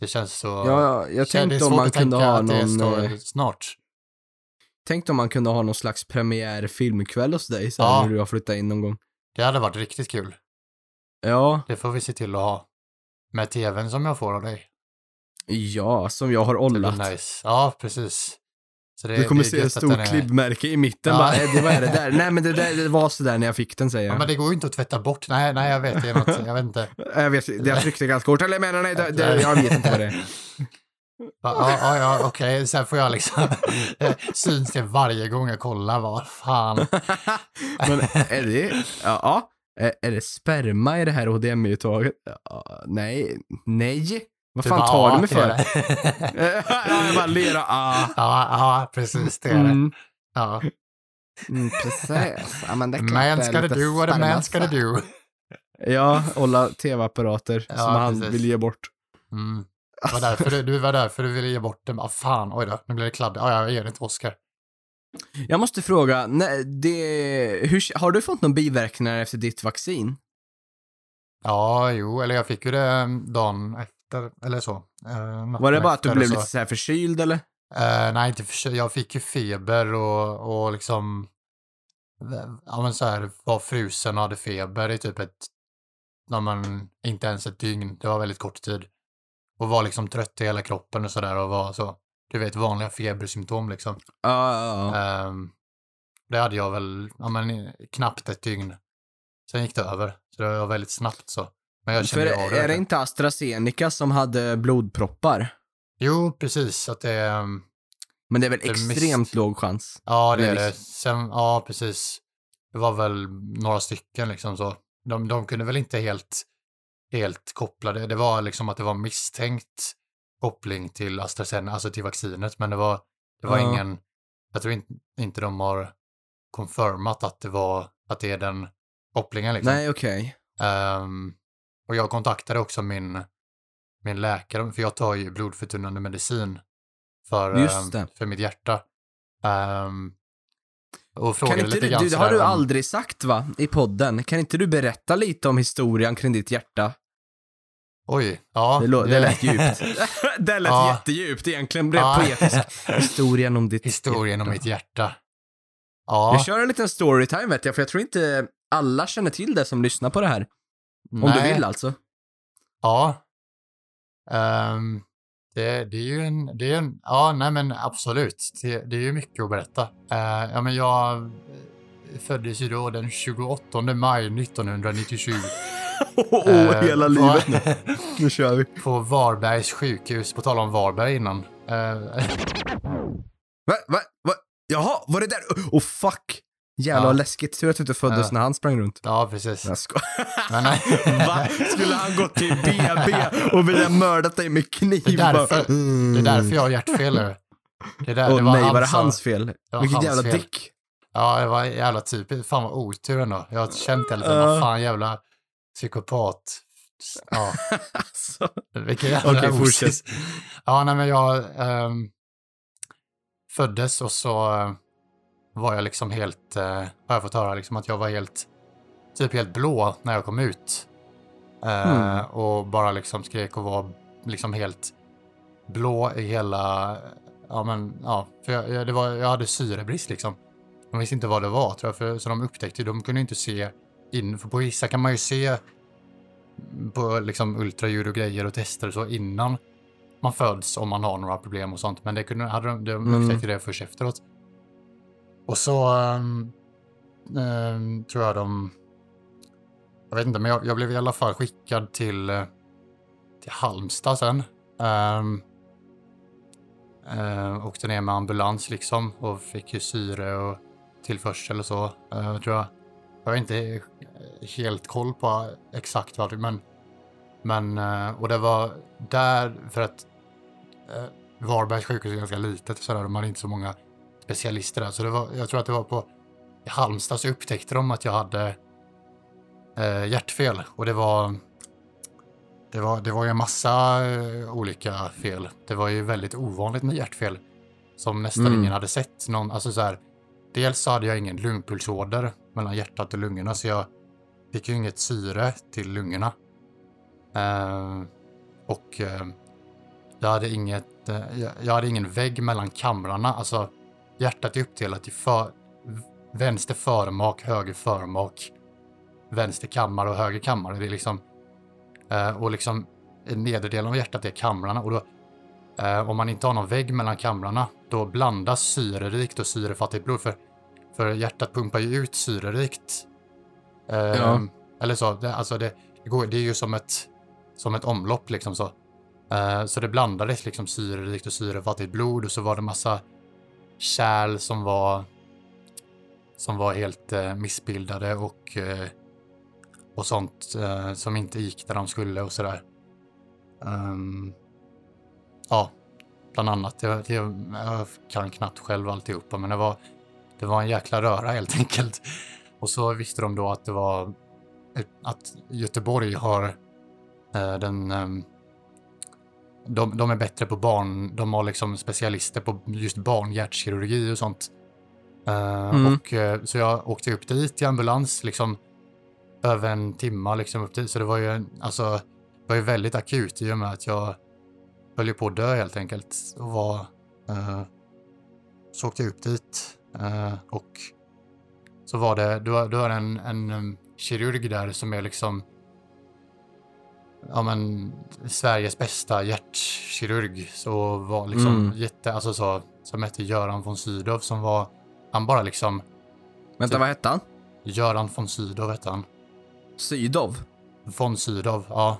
det känns så... Ja, jag tänkte om man kunde ha någon, eh, snart. tänkte om man kunde ha någon slags premiär filmkväll hos dig så här, Ja. när du har flyttat in någon gång. Det hade varit riktigt kul. Ja, Det får vi se till att ha. Med tvn som jag får av dig. ja, som jag har ollat. nice. Ja, precis. Så det, Du kommer se ett stort är- klibbmärke i mitten Ja. bara, eh, det, vad är det där? Nej men det där det var sådär när jag fick den säger Ja, jag. men det går ju inte att tvätta bort. Nej, nej, jag vet. Det är något, jag vet inte. Jag vet, det jag tryckte ganska hårt. Eller jag menar nej, det, det, jag vet inte vad det är. Ja, ja, ja okej. Sen får jag liksom syns det varje gång jag kollar. Vad fan. Men är det, ja, ja. Är, är det sperma i det här HDMI-uttaget? Ja, nej, nej. Vad Du fan bara, tar du mig det är för? jag bara ler och, ah. Ja, ja, precis. Det är det. Mm, Ja. mm, precis. Ja, men det Man ska det a sperma man ska det do. Ja, hålla tv-apparater Ja, som han precis. vill ge bort. Mm. Det var därför du, du var därför du ville ge bort den. Ah, fan, oj då. Nu blir det kladdigt. Ja, jag ger det till Oskar. Jag måste fråga, nej, det, hur, har du fått någon biverkningar efter ditt vaccin? Ja, jo, eller jag fick ju det dagen efter, eller så. Eh, Var det bara att du blev så. lite så här förkyld eller? Eh, nej, inte för, Jag fick ju feber och, och liksom, ja men så här, var frusen och hade feber i typ ett, ja men inte ens ett dygn. Det var väldigt kort tid. Och var liksom trött i hela kroppen och sådär och var så, du vet vanliga febersymptom liksom. Ja, ja, ja. Ehm, det hade jag väl, ja men knappt ett dygn. Sen gick det över. Så det var väldigt snabbt så. Men jag För av det. är det inte AstraZeneca som hade blodproppar? Jo, precis. Att det, ehm, Men det är väl Det extremt mist. låg chans? ja det är det. Sen, ja precis. Det var väl några stycken liksom så. De, de kunde väl inte helt, helt koppla det. Det var liksom att det var misstänkt koppling till AstraZeneca, alltså till vaccinet. Men det var, det var Ja. ingen, jag tror inte, inte de har confirmat att det var, att det är den kopplingen liksom. Nej, okej. Ehm, och jag kontaktade också min, min läkare, för jag tar ju blodförtunnande medicin för, det. för mitt hjärta. Ehm, och Kan frågade inte lite du, grann du, det har du om- aldrig sagt va, i podden? Kan inte du berätta lite om historien kring ditt hjärta? Oj, ja. Det, det lät djupt. det lät Ja. jättedjupt egentligen. Blev Ja. poetisk. Historien om ditt Historien om hjärta. mitt hjärta. Ja. Jag kör en liten storytime vet jag, för jag tror inte alla känner till det som lyssnar på det här. Om du Nej. vill alltså. Ja. Ehm, det, det är ju en, det är en, ja nej men absolut. Det, det är ju mycket att berätta. Uh, ja men jag eh, föddes ju då den 28 maj 1997. Åh, eh, hela på- livet nu. Nu kör vi. På Varbergs sjukhus, på tal om Varberg innan. Eh, Va, va, va? Jaha, var det där? Åh oh, fuck! Jävlar Ja. vad läskigt. Tur att du inte föddes Ja. när han sprang runt. ja, precis. Jag skojar. Men. Va? Skulle han gått till BB och ville mördat dig med kniv? Det är därför- mm. Det är därför jag har hjärtfel nu. Det är där, Åh det var nej, var det hans fel? var Vilket hans jävla fel. dick. Ja, det var jävla typiskt. Fan vad otur ändå. Jag har känt hela tiden, Ja. vad fan jävla psykopat. Ja, Alltså. vilken jävla osis. fortsätt. Ja, nej men jag ehm, föddes och så var jag liksom helt, eh, har jag fått höra liksom att jag var helt, typ helt blå när jag kom ut. Eh, Mm. Och bara liksom skrek och var liksom helt blå i hela, ja men ja, för jag, det var, jag hade syrebrist liksom. De visste inte vad det var tror jag, för, så de upptäckte de kunde inte se in, för på vissa kan man ju se på liksom ultraljud och grejer och tester och så innan man föds om man har några problem och sånt. Men det kunde, hade de, de Mm. upptäckte det först efteråt. Och så ehm, ehm, tror jag de... Jag vet inte, men jag, jag blev i alla fall skickad till, eh, till Halmstad sen. Um, åkte ner med ambulans liksom och fick ju syre och tillförsel och så, eh, tror jag. Jag har inte helt koll på exakt vad det men men, eh, och det var där, för att eh, Varbergs sjukhus är ganska litet och sådär, de hade inte så många specialister där. Så det var, jag tror att det var på i Halmstad så upptäckte de att jag hade eh, hjärtfel. Och det var, det var, det var ju en massa eh, olika fel. Det var ju väldigt ovanligt med hjärtfel. Som nästan Mm. ingen hade sett. Någon, alltså så här, dels så hade jag ingen lungpulsåder mellan hjärtat och lungorna så jag fick ju inget syre till lungorna. Eh, och eh, jag hade inget, eh, jag, jag hade ingen vägg mellan kamrarna. Alltså hjärtat är uppdelat i för, vänster förmak, höger förmak, vänster kammare och höger kammare. Det är liksom, eh, och liksom nederdelen av hjärtat är kamrarna. Och då, eh, om man inte har någon vägg mellan kamrarna, då blandas syrerikt och syrefattigt blod. För, för hjärtat pumpar ju ut syrerikt. Eh, Ja. Eller så, det, alltså det, det, går, det är ju som ett, som ett omlopp liksom så. Så det blandades liksom syrerikt och syrefattigt blod och så var det massa kärl som var som var helt eh, missbildade och, eh, och sånt eh, som inte gick där de skulle och sådär. Um, ja, bland annat. Jag, jag, jag kan knappt själv alltihopa men det var, det var en jäkla röra helt enkelt. Och så visste de då att det var att Göteborg har eh, den ehm, de, de är bättre på barn, de har liksom specialister på just barnhjärtkirurgi och sånt. Eh, Mm. och, eh, så jag åkte upp dit i ambulans, liksom över en timma liksom upp dit. Så det var ju, alltså, det var ju väldigt akut i och med att jag höll på att dö helt enkelt. Och var, eh, så åkte jag upp dit eh, och så var det, du har, du har en, en kirurg där som är liksom ja men Sveriges bästa hjärtkirurg så var liksom Mm. jätte, alltså så, som hette Göran von Sydow som var, han bara liksom, Vänta, Typ- vad hette han? Göran von Sydow hette han. Sydov? Von Sydow, ja.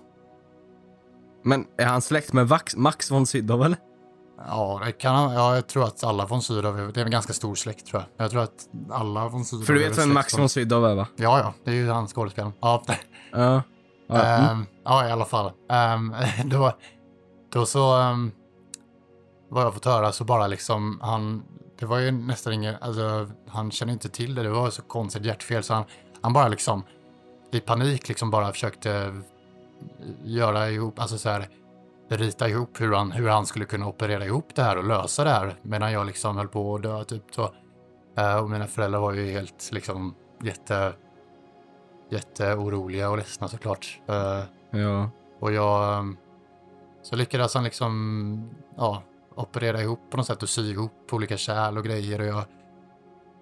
Men är han släkt med Vax, Max von Sydow eller? Ja, det kan han, ja, jag tror att alla von Sydow, är- det är en ganska stor släkt tror jag. Jag tror att alla von Sydow För du vet vem Max von Sydow är va? Ja, ja, det är ju han skådespelaren. Ja, Ja. Ja, mm. Ehm, ja, i alla fall. Ehm, um, då, då så um, vad jag fått höra så bara liksom han, det var ju nästan ingen, alltså han kände inte till det, det var så konstigt hjärtfel så han, han bara liksom i panik liksom bara försökte eh, göra ihop, alltså så här rita ihop hur han, hur han skulle kunna operera ihop det här och lösa det här medan jag liksom höll på att dö typ så. Eh, och mina föräldrar var ju helt liksom jätte jätteoroliga och ledsna såklart. Eh, ja. Och jag... ehm, Så lyckades han liksom, ja, operera ihop på något sätt och sy ihop olika kärl och grejer och jag...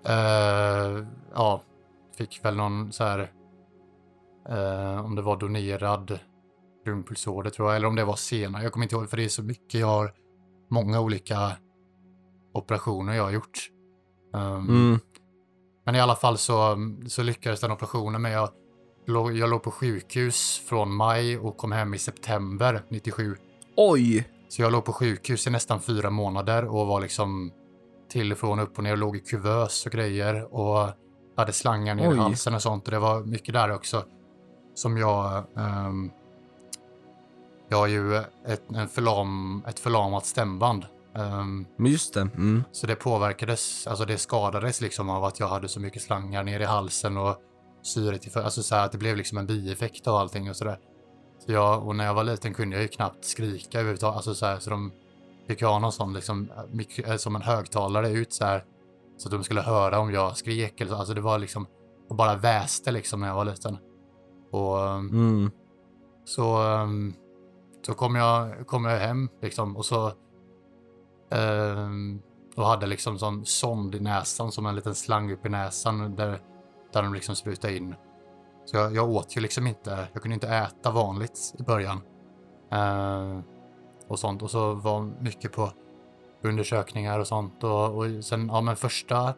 eh, ja, fick väl någon så här... eh, om det var donerad rumpulsåder tror jag, eller om det var senare. Jag kommer inte ihåg för det är så mycket jag har, många olika operationer jag har gjort. Ehm, Mm. Men i alla fall så, så lyckades den operationen men jag jag låg på sjukhus från maj och kom hem i september 97. Oj! Så jag låg på sjukhus i nästan fyra månader och var liksom till och från upp och ner och låg i kuvös och grejer och hade slangar ner i halsen och sånt och det var mycket där också som jag ehm, jag har ju ett, en förlam, ett förlamat stämband. Men just det. Mm. så det påverkades, alltså det skadades liksom av att jag hade så mycket slangar ner i halsen och för, alltså så här att det blev liksom en bieffekt av allting och sådär. Så jag, och när jag var liten kunde jag ju knappt skrika överhuvudtaget, alltså så här, så de fick ha någon sån liksom, eh, som en högtalare ut så här, så att de skulle höra om jag skrek eller så, alltså det var liksom, och bara väste liksom när jag var liten. Och Mm. så, ehm, så kom jag, kom jag hem liksom och så um, och hade liksom sån sond i näsan som en liten slang upp i näsan där, där de liksom sprutade in. Så jag, jag åt ju liksom inte, jag kunde inte äta vanligt i början. Eh, och sånt och så var mycket på undersökningar och sånt och, och sen, ja men första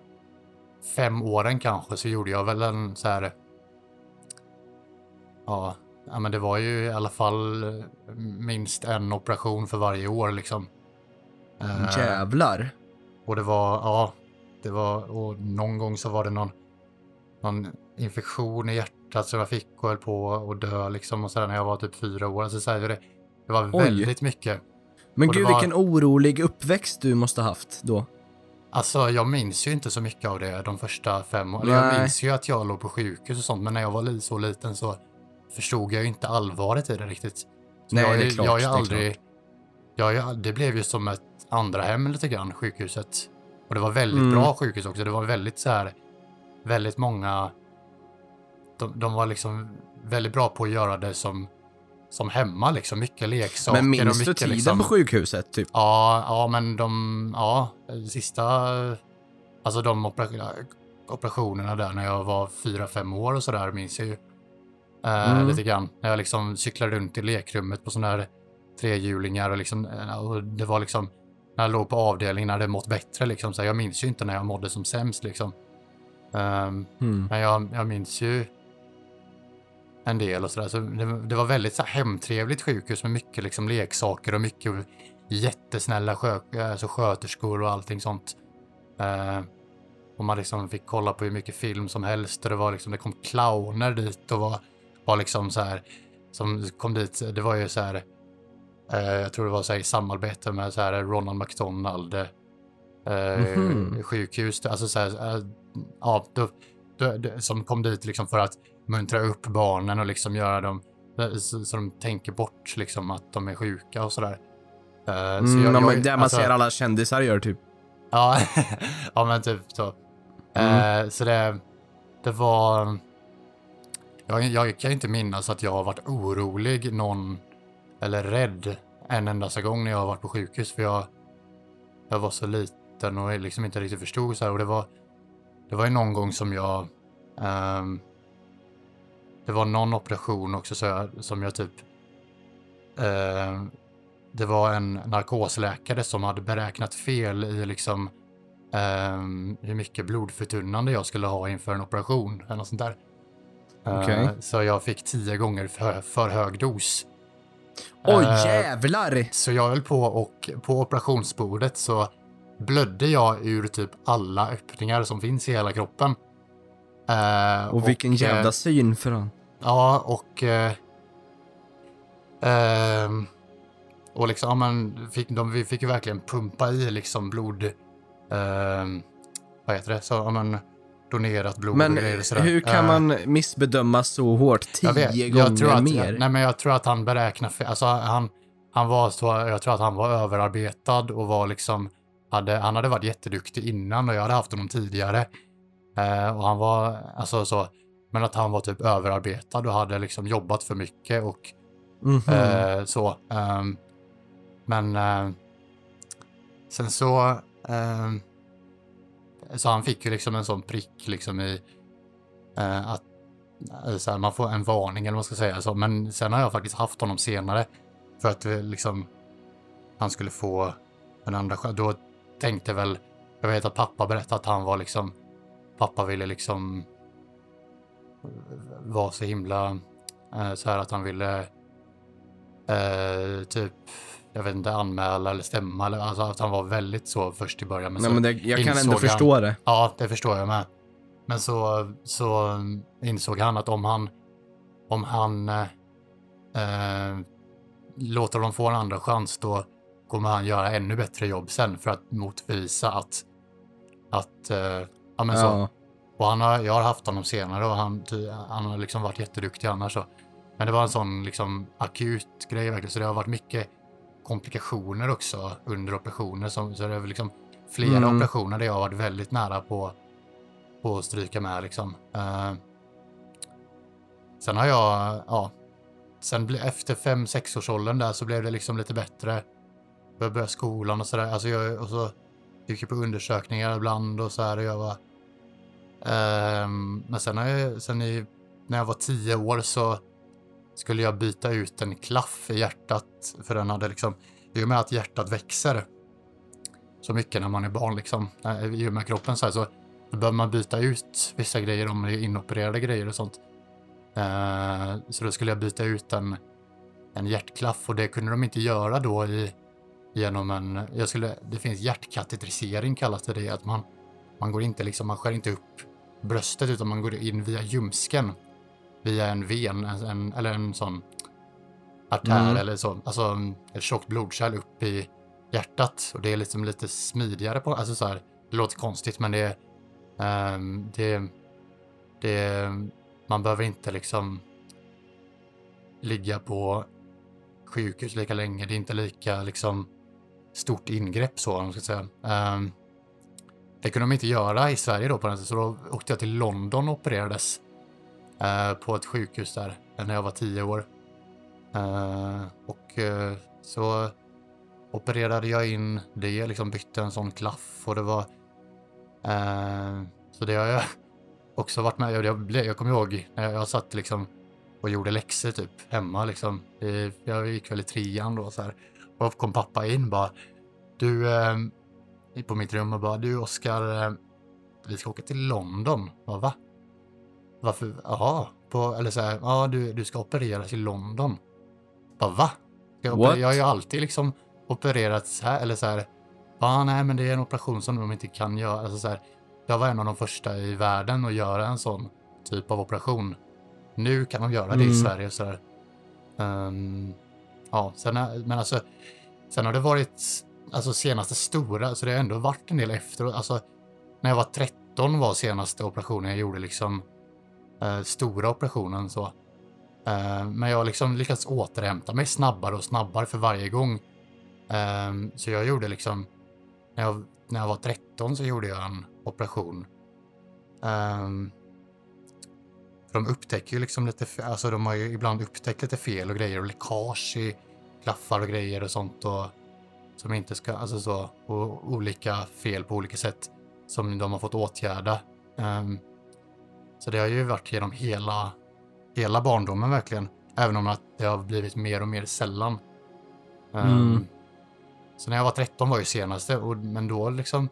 fem åren kanske så gjorde jag väl en så här Ja, ja men det var ju i alla fall eh, minst en operation för varje år liksom. Eh, Jävlar. och det var, ja, det var, och någon gång så var det någon, någon infektion i hjärtat som jag fick och höll på att dö liksom och sådär när jag var typ fyra år. Alltså så här, det, det var Oj. väldigt mycket. Men Och gud var- vilken orolig uppväxt du måste ha haft då. Alltså jag minns ju inte så mycket av det de första fem åren. Jag minns ju att jag låg på sjukhus och sånt, men när jag var så liten så förstod jag ju inte allvaret i det riktigt. Så Nej, jag, det är klart, Jag är aldrig... Jag, ju- det blev ju som ett andra hem lite grann, sjukhuset. Och det var väldigt Mm. bra sjukhus också. Det var väldigt så här... Väldigt många... De, de var liksom väldigt bra på att göra det som, som hemma liksom. Mycket leksaker Men minns du mycket tiden liksom... på sjukhuset typ? Ja, ja men de, ja, sista, alltså de opera, operationerna där när jag var fyra, fem år och sådär minns jag ju. Eh, Mm. Lite grann. När jag liksom cyklade runt i lekrummet på sådana här trehjulingar och liksom, eh, och det var liksom, när jag låg på avdelningen när det mått bättre liksom. Så jag minns ju inte när jag mådde som sämst liksom. Ehm, Mm. men jag, jag minns ju en del och sådär. Så det, det var väldigt så här, hemtrevligt sjukhus med mycket liksom, leksaker och mycket jättesnälla skö, alltså, sköterskor och allting sånt. Eh, och man liksom fick kolla på hur mycket film som helst och det var liksom, det kom clowner dit och var, var liksom så här, som kom dit, det var ju så här, eh, jag tror det var så här i samarbete med så här Ronald McDonald eh, Mhm. sjukhus, alltså så här, eh, ja, då, då, då, som kom dit liksom för att muntra upp barnen och liksom göra dem så, så de tänker bort liksom att de är sjuka och sådär. Eh, så Mm, jag- ja, jag- men det man alltså- ser alla kändisar gör typ. Ja, ja men typ så. Mm. Eh, så det, det var... Jag, jag kan inte minnas att jag har varit orolig någon, eller rädd en endaste gång när jag har varit på sjukhus för jag, jag var så liten och liksom inte riktigt förstod så här och det var, det var ju någon gång som jag, ehm, det var någon operation också så jag, som jag typ, ehm, det var en narkosläkare som hade beräknat fel i liksom ehm, hur mycket blodförtunnande jag skulle ha inför en operation eller något sånt där. Eh, Okej. så jag fick tio gånger för, för hög dos. Oj Eh, jävlar! så jag höll på och på operationsbordet så blödde jag ur typ alla öppningar som finns i hela kroppen. Eh, Och vilken eh, jävla syn för han. Ja, och... Eh, ehm, och liksom, ja, men fick, de, vi fick ju verkligen pumpa i liksom blod... ehm, vad heter det? Så, ja, men, donerat blod Men och grejer och sådär. hur kan Eh, man missbedöma så hårt? Tio jag vet, gånger jag tror att, mer? Nej, men jag tror att han beräknar. Alltså, han, han var så, jag tror att han var överarbetad och var liksom, hade, han hade varit jätteduktig innan och jag hade haft honom tidigare. Eh, och han var, alltså så, men att han var typ överarbetad och hade liksom jobbat för mycket och Mhm. Eh, så. ehm, men eh, sen så, ehm, så han fick ju liksom en sån prick liksom i eh, att så här, man får en varning eller vad man ska säga. Så. Men sen har jag faktiskt haft honom senare för att eh, liksom han skulle få en andra chans. Då tänkte väl, jag vet att pappa berättade att han var liksom, pappa ville liksom vara så himla eh, så här att han ville eh, typ, jag vet inte, anmäla eller stämma. Eller, alltså att han var väldigt så först i början. Men Nej, så, men det, jag kan ändå han- förstå det. Ja, det förstår jag med. Men så, så insåg han att om han, om han eh, eh, låter dem få en andra chans då kommer han göra ännu bättre jobb sen för att motvisa att, att eh, ja men så. Ja. Och han har, jag har haft honom senare och han, han har liksom varit jätteduktig annars. Så. Men det var en sån liksom akut grej verkligen, så det har varit mycket komplikationer också under operationer. Som, så det är liksom flera Mm. operationer där jag har varit väldigt nära på, på att stryka med liksom. Eh, sen har jag, ja, sen efter fem sex års åldern där så blev det liksom lite bättre. Jag började skolan och sådär, alltså jag, och så gick jag på undersökningar ibland och så här och jag var Um, men sen, jag, sen i, när jag var tio år så skulle jag byta ut en klaff i hjärtat. För den hade liksom, i och med att hjärtat växer så mycket när man är barn liksom, eh, i och med kroppen så här, så då behöver man byta ut vissa grejer om det är inopererade grejer och sånt. Uh, så då skulle jag byta ut en, en hjärtklaff och det kunde de inte göra då i, genom en, jag skulle, det finns hjärtkatetrisering kallas det, det, att man man går inte liksom, man skär inte upp bröstet utan man går in via ljumsken. Via en ven, en, eller en sån artär Mm. eller så. Alltså ett tjockt blodkärl upp i hjärtat. Och det är liksom lite smidigare på, alltså så här, det låter konstigt men det är, ehm, det, det, man behöver inte liksom ligga på sjukhus lika länge. Det är inte lika liksom stort ingrepp så, om man ska säga. Um, det kunde de inte göra i Sverige då på den tiden, så då åkte jag till London och opererades uh, på ett sjukhus där när jag var tio år. Uh, och uh, så opererade jag in det, liksom bytte en sån klaff och det var... Så det har jag också varit med jag, jag, jag kommer ihåg när jag, jag satt liksom och gjorde läxor typ hemma liksom. Jag gick väl i trean då så här. Och kom pappa in bara. Du, eh, på mitt rum och bara du Oskar, eh, vi ska åka till London. Ja, va? Varför? Jaha, på, eller så här, ja du, du ska opereras i London. Bara, va? Jag, operera? jag har ju alltid liksom opererat så här, eller så här, ja nej men det är en operation som de inte kan göra. Alltså så här, jag var en av de första i världen att göra en sån typ av operation. Nu kan de göra det i Mm. Sverige så här. Ja, sen, är- men alltså, sen har det varit, alltså senaste stora, så det har ändå varit en del efteråt. Alltså, när jag var 13 var senaste operationen jag gjorde liksom eh, stora operationen så. Eh, men jag har liksom lyckats återhämta mig snabbare och snabbare för varje gång. Eh, så jag gjorde liksom, när jag, när jag var 13 så gjorde jag en operation. Ehm, de upptäcker ju liksom lite, alltså de har ju ibland upptäckt lite fel och grejer och läckage i klaffar och grejer och sånt och som inte ska, alltså så, och olika fel på olika sätt som de har fått åtgärda. Ehm, så det har ju varit genom hela, hela barndomen verkligen, även om att det har blivit mer och mer sällan. Ehm, Mm. Så när jag var 13 var ju senaste, och, men då liksom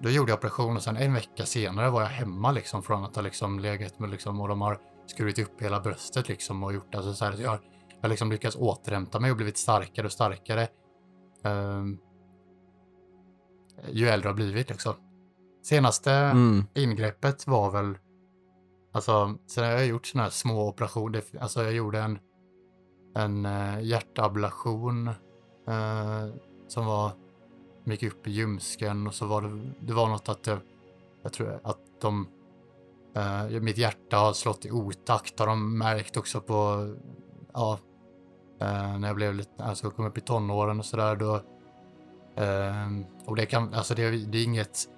då gjorde jag operation och sen en vecka senare var jag hemma liksom från att ha liksom legat med liksom och de har skurit upp hela bröstet liksom och gjort alltså så här. Jag har liksom lyckats återhämta mig och blivit starkare och starkare. ehm, ju äldre jag har blivit liksom. Senaste Mm. ingreppet var väl, alltså sen har jag gjort sådana här små operationer, alltså jag gjorde en, en uh, hjärtablation eh, som var mycket upp i ljumsken och så var det, det var något att jag, jag tror att de, eh, mitt hjärta har slått i otakt har de märkt också på, ja, eh, när jag blev lite, alltså kom upp i tonåren och sådär då, Ehm, och det kan, alltså det, det är inget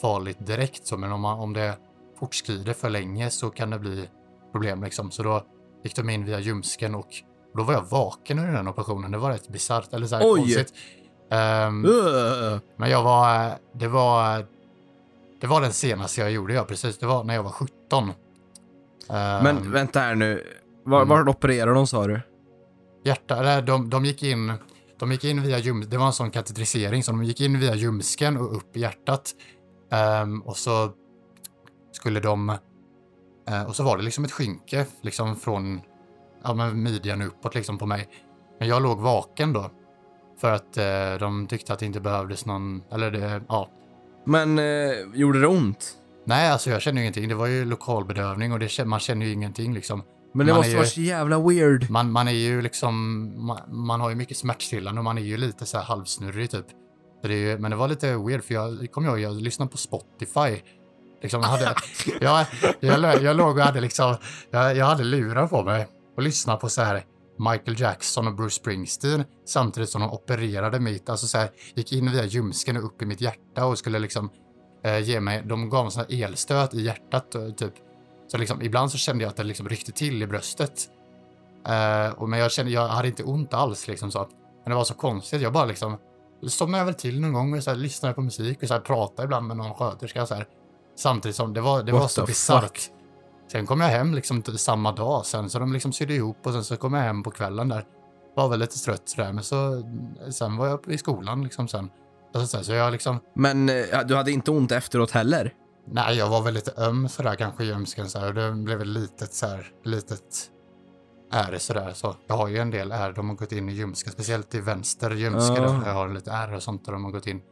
farligt direkt så, men om, man, om det fortskrider för länge så kan det bli problem liksom. Så då gick de in via ljumsken och Och då var jag vaken under den operationen. Det var rätt bisarrt, eller så här Oj! konstigt. Ehm, Uh. men jag var, det var, det var den senaste jag gjorde, ja precis. Det var när jag var 17. Ehm, Men vänta här nu. Var, Mm. var opererar de sa du? hjärta, de, de gick in, de gick in via ljum, det var en sån katetrisering, så de gick in via ljumsken och upp i hjärtat. Ehm, och så skulle de, eh, och så var det liksom ett skynke liksom från ja, men midjan uppåt liksom på mig. Men jag låg vaken då. För att eh, de tyckte att det inte behövdes någon, eller det, ja. Men eh, gjorde det ont? Nej, alltså jag känner ju ingenting. Det var ju lokalbedövning och det, man känner ju ingenting liksom. Men det Man måste ju- vara så jävla weird. Man, man är ju liksom, man, man har ju mycket smärtstillande och man är ju lite så här halvsnurrig typ. Så det är ju, men det var lite weird för jag kommer ihåg, jag lyssnade på Spotify. Liksom, jag, hade, jag, jag, jag låg och hade liksom, jag, jag hade lurar på mig och lyssnade på så här Michael Jackson och Bruce Springsteen samtidigt som de opererade mitt, alltså så här, gick in via ljumsken och upp i mitt hjärta och skulle liksom eh, ge mig, de gav sån här elstöt i hjärtat eh, typ. Så liksom, ibland så kände jag att det liksom ryckte till i bröstet. Eh, och men jag kände, jag hade inte ont alls liksom så. Men det var så konstigt, jag bara liksom somnade väl till någon gång och så här, lyssnade på musik och så här, pratade ibland med någon sköterska så här. Samtidigt som det var, det What var så bisarrt. Sen kom jag hem liksom samma dag sen, så de liksom sydde ihop och sen så kom jag hem på kvällen där. Var väl lite trött sådär, men så sen var jag i skolan liksom sen. Alltså, så, jag liksom, Men eh, du hade inte ont efteråt heller? nej jag var väl lite öm sådär kanske i här, och det blev ett litet så här, litet ärr sådär. Så jag har ju en del ärr, de har gått in i ljumsken, speciellt i vänster ljumske Ah. där jag har lite ärr och sånt där de har gått in.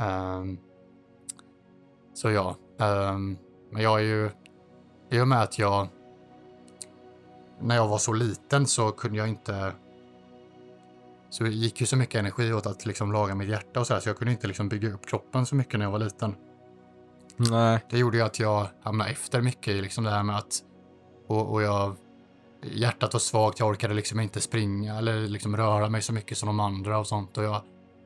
Ehm, så ja, ehm, men jag är ju, i och med att jag, när jag var så liten så kunde jag inte, så gick ju så mycket energi åt att liksom laga mitt hjärta och sådär, så jag kunde inte liksom bygga upp kroppen så mycket när jag var liten. Nej. Det gjorde ju att jag hamnade efter mycket i liksom det här med att, och, och jag, hjärtat var svagt, jag orkade liksom inte springa eller liksom röra mig så mycket som de andra och sånt och jag,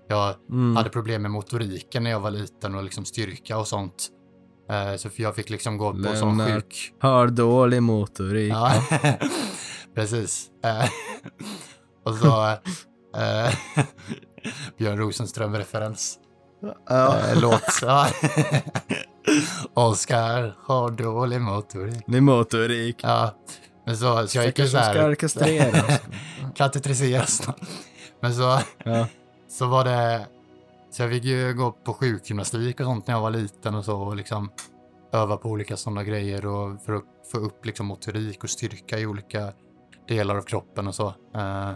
jag Mm. hade problem med motoriken när jag var liten och liksom styrka och sånt. Eh, så jag fick liksom gå på sån Lennart. sjuk... Har dålig motorik. Ja, precis. Eh, och så... Eh, Björn Rosenström-referens. Ja. Låt. Oskar har dålig motorik. Ni motorik. Ja, men så, så jag gick ju så som här... ska kastreras. Katetriseras. Men så, ja. så var det... Så jag fick ju gå på sjukgymnastik och sånt när jag var liten och så och liksom öva på olika sådana grejer och för att få upp liksom motorik och styrka i olika delar av kroppen och så. Eh,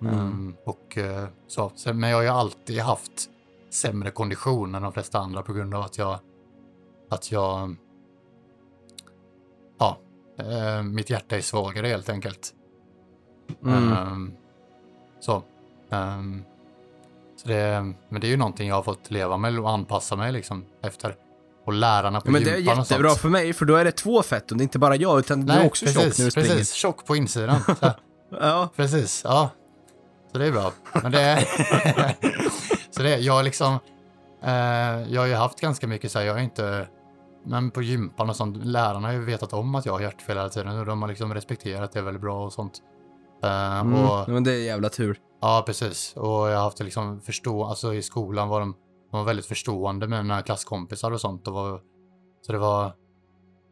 Mm. ehm, och eh, så. Men jag har ju alltid haft sämre kondition än de flesta andra på grund av att jag att jag ja, eh, mitt hjärta är svagare helt enkelt. Mm. Ehm, så. ehm, så det, men det är ju någonting jag har fått leva med och anpassa mig liksom efter. Och lärarna på Men det är gympan jättebra för mig, för då är det två fett och det är inte bara jag, utan du är också tjock när du springer. precis. Tjock på insidan. Ja. precis, ja. Så det är bra. Men det är... så det är, jag har liksom... Eh, jag har ju haft ganska mycket så här, jag har inte... Men på gympan och sånt, lärarna har ju vetat om att jag har hjärtfel hela tiden och de har liksom respekterat det väldigt bra och sånt. Eh, Mm. och, Men det är jävla tur. Ja, precis. Och jag har haft det liksom förstå, alltså i skolan var de, de var väldigt förstående med mina klasskompisar och sånt. Och var, så det var,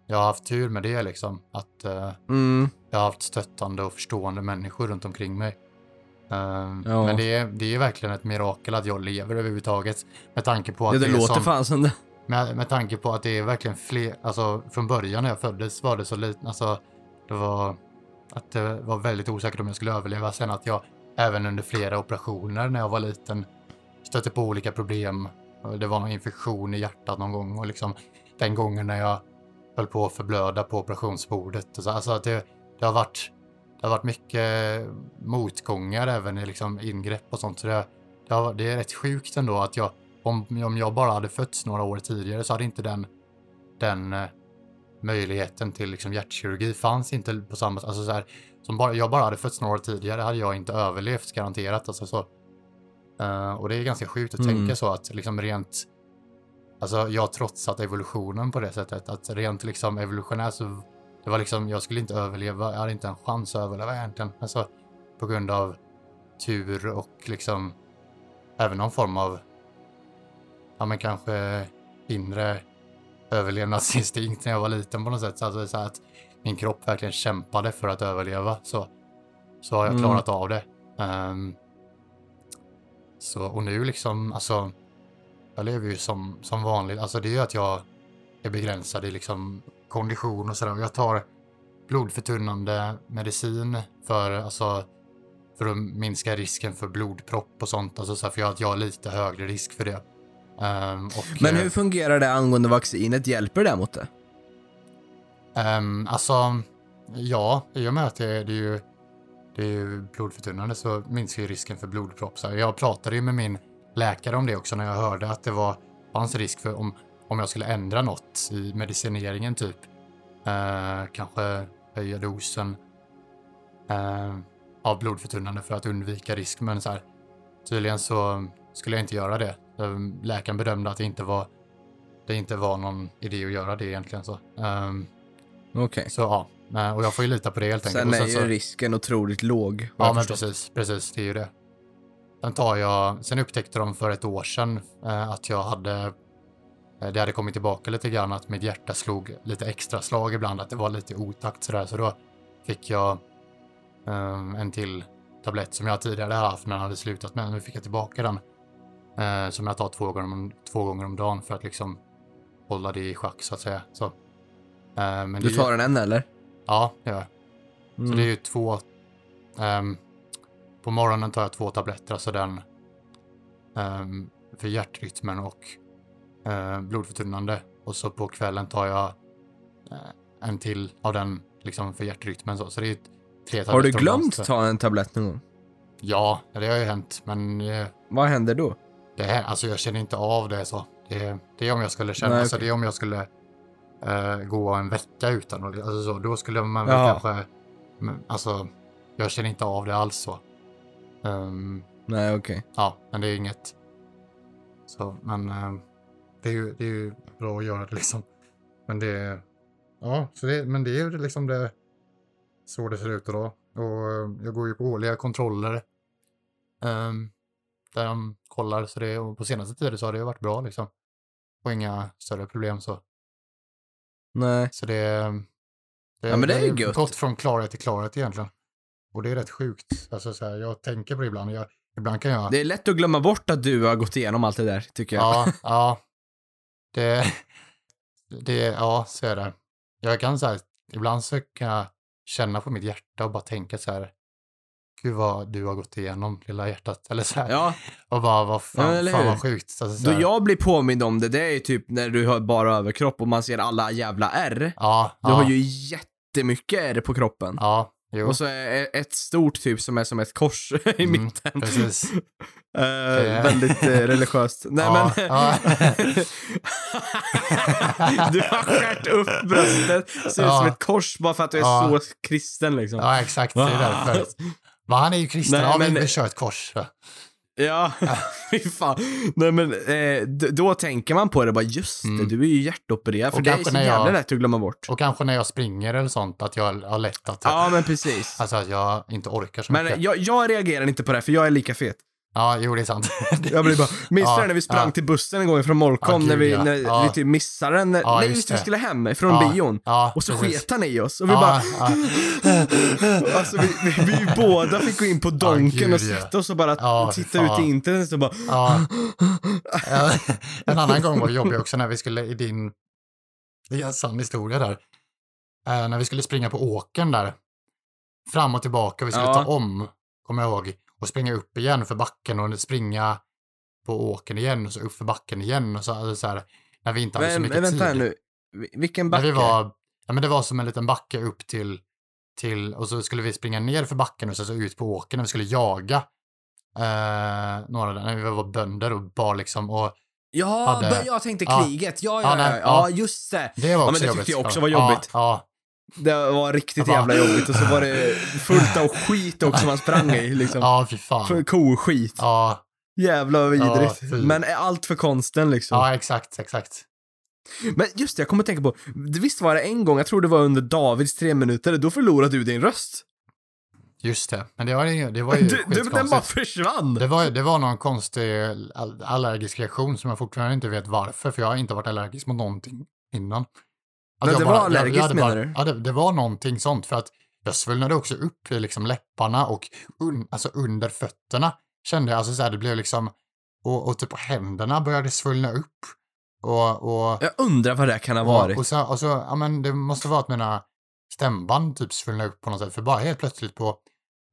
jag har haft tur med det liksom. Att eh, Mm. jag har haft stöttande och förstående människor runt omkring mig. Eh, Ja. Men det är, det är verkligen ett mirakel att jag lever överhuvudtaget. Med tanke på att Ja, det är låter sån- fan som det. med, med tanke på att det är verkligen fler, alltså från början när jag föddes var det så lite, alltså det var att det var väldigt osäkert om jag skulle överleva. Sen att jag även under flera operationer när jag var liten stötte på olika problem. Det var någon infektion i hjärtat någon gång och liksom den gången när jag höll på att förblöda på operationsbordet. Och så, alltså att det, det har varit det har varit mycket motgångar även i liksom ingrepp och sånt. Så det, det, har, det är rätt sjukt ändå att jag om, om jag bara hade fötts några år tidigare så hade inte den, den eh, möjligheten till liksom hjärtkirurgi fanns inte på samma sätt. Alltså så här, som bara, jag bara hade fötts några år tidigare hade jag inte överlevt garanterat. Alltså så. Eh, och det är ganska sjukt att Mm. tänka så att liksom rent, alltså jag har trotsat evolutionen på det sättet. Att rent liksom evolutionärt så, det var liksom, jag skulle inte överleva, jag hade inte en chans att överleva egentligen. Alltså, på grund av tur och liksom även någon form av, ja men kanske inre överlevnadsinstinkt när jag var liten på något sätt. Så alltså så att min kropp verkligen kämpade för att överleva så, så har jag Mm. klarat av det. Ehm, så, och nu liksom, alltså, jag lever ju som, som vanligt. Alltså det är ju att jag är begränsad i liksom kondition och sådär. Jag tar blodförtunnande medicin för, alltså, för att minska risken för blodpropp och sånt. Alltså så här, för jag, jag har lite högre risk för det. Ehm, och, Men eh, hur fungerar det angående vaccinet? Hjälper det mot det? Um, alltså, ja, i och med att det, det är ju det är ju blodförtunnande så minskar ju risken för blodpropp. Så här, jag pratade ju med min läkare om det också när jag hörde att det var, fanns risk för om, om jag skulle ändra något i medicineringen typ. Eh, kanske höja dosen eh, av blodförtunnande för att undvika risk. Men så här, tydligen så skulle jag inte göra det. Eh, Läkaren bedömde att det inte var, det inte var någon idé att göra det egentligen. Så. Ehm, Okej. så ja, eh, och jag får ju lita på det helt enkelt. Sen är ju så, risken otroligt låg. ja, men precis, precis, det är ju det. Sen tar jag, sen upptäckte de för ett år sedan eh, att jag hade, eh, det hade kommit tillbaka lite grann, att mitt hjärta slog lite extra slag ibland, att det var lite otakt sådär, så då fick jag eh, en till tablett som jag tidigare haft men hade slutat med. Nu fick jag tillbaka den. Eh, som jag tar två gånger, om, två gånger om dagen för att liksom hålla det i schack så att säga. Så, eh, men Du är ju- tar den än eller? Ja, det gör. Mm. Så det är ju två... ehm, på morgonen tar jag två tabletter, alltså den ehm, för hjärtrytmen och uh, blodförtunnande. Och så på kvällen tar jag eh, en till av den liksom för hjärtrytmen. Så, så det är ju tre tabletter. Har du glömt ta en tablett någon gång? Ja, det har ju hänt. Men eh, Vad händer då? Det här, alltså jag känner inte av det så. Det, det är om jag skulle känna, Nej, alltså okej. det är om jag skulle eh, gå en vecka utan alltså så, då skulle man väl kanske, men, alltså jag känner inte av det alls så. Ehm, Nej, okej. ja, men det är inget. Så, men ehm, det är ju, det är ju bra att göra det liksom. Men det, ja, så det, men det är ju liksom det, så det ser ut idag. Och eh, jag går ju på årliga kontroller. ehm, där de kollar, så det, och på senaste tiden så har det ju varit bra liksom. Och inga större problem så. Nej. Så det, det, Ja, men det är ju gött. gått från klarhet till klarhet egentligen. Och det är rätt sjukt. Alltså så här, jag tänker på det ibland. Jag, ibland kan jag... Det är lätt att glömma bort att du har gått igenom allt det där, tycker jag. Ja, ja. Det, det, ja, så är det. Jag kan så här, ibland så kan jag känna på mitt hjärta och bara tänka så här, gud vad du har gått igenom, lilla hjärtat. Eller så här. Ja, Och bara, vad Ja, fan, eller fan vad sjukt. Alltså, så då jag blir påmind om det, det är ju typ när du har bara överkropp och man ser alla jävla R. ja, Du ja, har ju jättemycket R på kroppen. Ja, jo, Och så är ett stort typ som är som ett kors i Mm, mitten. precis. Är- väldigt eh, religiöst. Nej Ja, men... ja. du har skärt upp bröstet, ser ut som Ja. ett kors bara för att du är Ja. så kristen liksom. Ja, exakt. Det är därför. Va, han är ju kristen. Nej, men- vi, vi kör ett kors. Ja, fy fan. Nej men, eh, då tänker man på det bara, just det, Mm. du är ju hjärtopererad. För Och det är så jävla jag- lätt att glömma bort. Och kanske när jag springer eller sånt, att jag har lätt att... Ja, men precis. Alltså att jag inte orkar så mycket. Men jag, jag reagerar inte på det, för jag är lika fet. Ja, jo, det är sant. Jag blir bara, minns Ja, när vi sprang ja. till bussen en gång från Molkom, Ja, när vi, när Ja. vi typ missade den? När, nej, just vi skulle hem från bion. Och så sket han i oss och vi bara, alltså vi, vi, vi båda fick gå in på Donken och sätta oss och bara titta ut i internet och bara, En annan gång var det jobbigt också när vi skulle i din... Det är en sann historia där. Eh, när vi skulle springa på åken där. Fram och tillbaka, vi skulle ta om, kommer jag ihåg. Och springa upp igen för backen och springa på åken igen och så upp för backen igen och så, alltså så här, när vi inte hade så men, mycket men vänta tid. nu, Vi- vilken När backe? vi var, ja men det var som en liten backe upp till, till, och så skulle vi springa ner för backen och så, så ut på åkern när vi skulle jaga. Eh, några där, när vi var bönder och bar liksom, och Ja, hade- jag tänkte Ja. kriget. Ja, Ja, ja, ja, ja. ja, just det. det var också men det jobbigt. tyckte jag också Ja, var jobbigt. Ja, Det var riktigt jävla jobbigt och så var det fullt av skit också man sprang i liksom. ja, fy För fan. koskit. Ja, Jävla vidrigt. Ja, men allt för konsten liksom. ja, exakt, exakt. Men just det, jag kommer att tänka på, visst var det en gång, jag tror det var under Davids tre minuter, då förlorade du din röst. just det. Men det var, ju- det var ju Du, du, den bara försvann! Det var, det var någon konstig all- allergisk reaktion som jag fortfarande inte vet varför, för jag har inte varit allergisk mot någonting innan. Men jag det var allergiskt, menar du? Ja, det, det var någonting sånt, för att jag svullnade också upp i liksom läpparna och un, alltså under fötterna kände jag, alltså så här, det blev liksom, och, och typ händerna började svullna upp. Och, och, Jag undrar vad det kan ha varit. och, och, så, och så, ja men det måste vara att mina stämband typ svullnade upp på något sätt, för bara helt plötsligt på,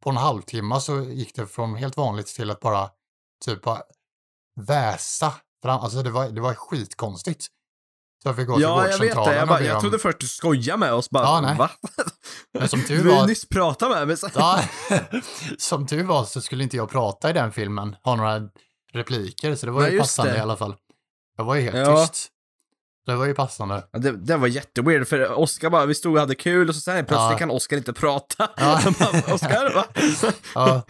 på en halvtimme så gick det från helt vanligt till att bara typ bara väsa fram, alltså det var, det var skitkonstigt. Jag fick gå till Ja, jag vet vårdcentralen det. Jag, bara, jag trodde först du skojade med oss. Bara, Ja, nej. va? Men som tur Du har var- nyss pratat med mig. så- Ja, som tur var så skulle inte jag prata i den filmen, ha några repliker, så det var Nej, ju passande det. i alla fall. Jag var ju helt Ja. tyst. Det var ju passande. Ja, det, det var jätteweird, för Oskar bara, vi stod och hade kul och så sen plötsligt Ja. kan Oskar inte prata. Ja. Oskar, va? Ja,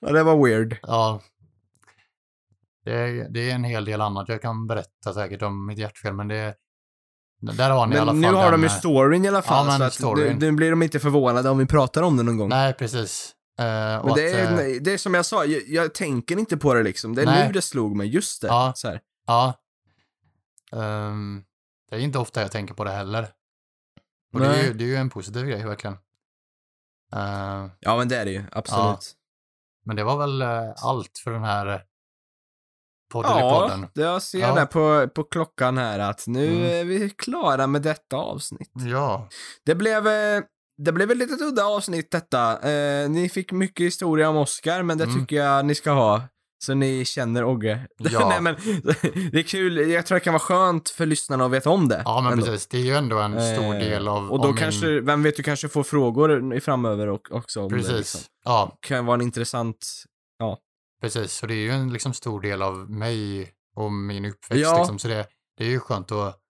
Ja, det var weird. ja. Det är, det är en hel del annat jag kan berätta säkert om mitt hjärtfel, men det där har ni i alla Men fall nu har den, de ju eh, storyn i alla fall, Ja, men så nu, nu blir de inte förvånade om vi pratar om det någon gång. Nej, precis. Eh, Men det att, är, eh, nej, det är som jag sa, jag, jag tänker inte på det liksom. Det är Nej. nu det slog mig, just det. Ja. Så här. Ja. Ehm, det är inte ofta jag tänker på det heller. Och det är, ju, det är ju en positiv grej, verkligen. Ehm, Ja, men det är det ju, absolut. men det var väl eh, allt för den här Ja, podden. det jag ser Ja. där på, på klockan här att nu Mm. är vi klara med detta avsnitt. Ja, Det blev, eh, det blev ett litet udda avsnitt detta. Eh, ni fick mycket historia om Oscar, men det Mm. tycker jag ni ska ha. Så ni känner Ogge. Ja. Nej, men, det är kul, jag tror det kan vara skönt för lyssnarna att veta om det. ja men ändå. precis. Det är ju ändå en stor Eh, del av Och då kanske, vem vet, du kanske får frågor framöver och, också om Precis. det. Liksom. Ja, Kan vara en intressant... precis. Så det är ju en liksom stor del av mig och min uppväxt. Ja. Liksom. Så det, det är ju skönt att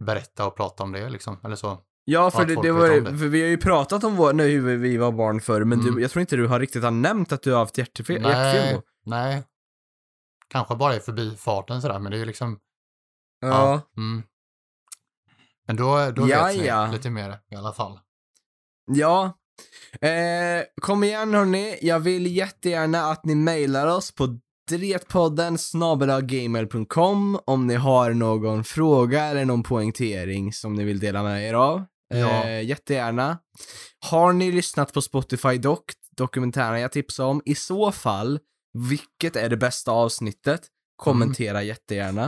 berätta och prata om det, liksom. Eller så. Ja, för, det, det var, det. för vi har ju pratat om vår, när vi var barn förr, men Mm. du, jag tror inte du har riktigt har nämnt att du har haft hjärtefel, Nej, nej. Kanske bara i förbifarten sådär, men det är ju liksom Ja. Mm. Men då, då Ja, vet ni ja. lite mer i alla fall. Ja. Eh, kom igen hörni, jag vill jättegärna att ni mejlar oss på dretpodden snabelagmail.com om ni har någon fråga eller någon poängtering som ni vill dela med er av. Ja. Eh, jättegärna. Har ni lyssnat på Spotify dock, dokumentären jag tipsade om? I så fall, vilket är det bästa avsnittet? Kommentera jättegärna.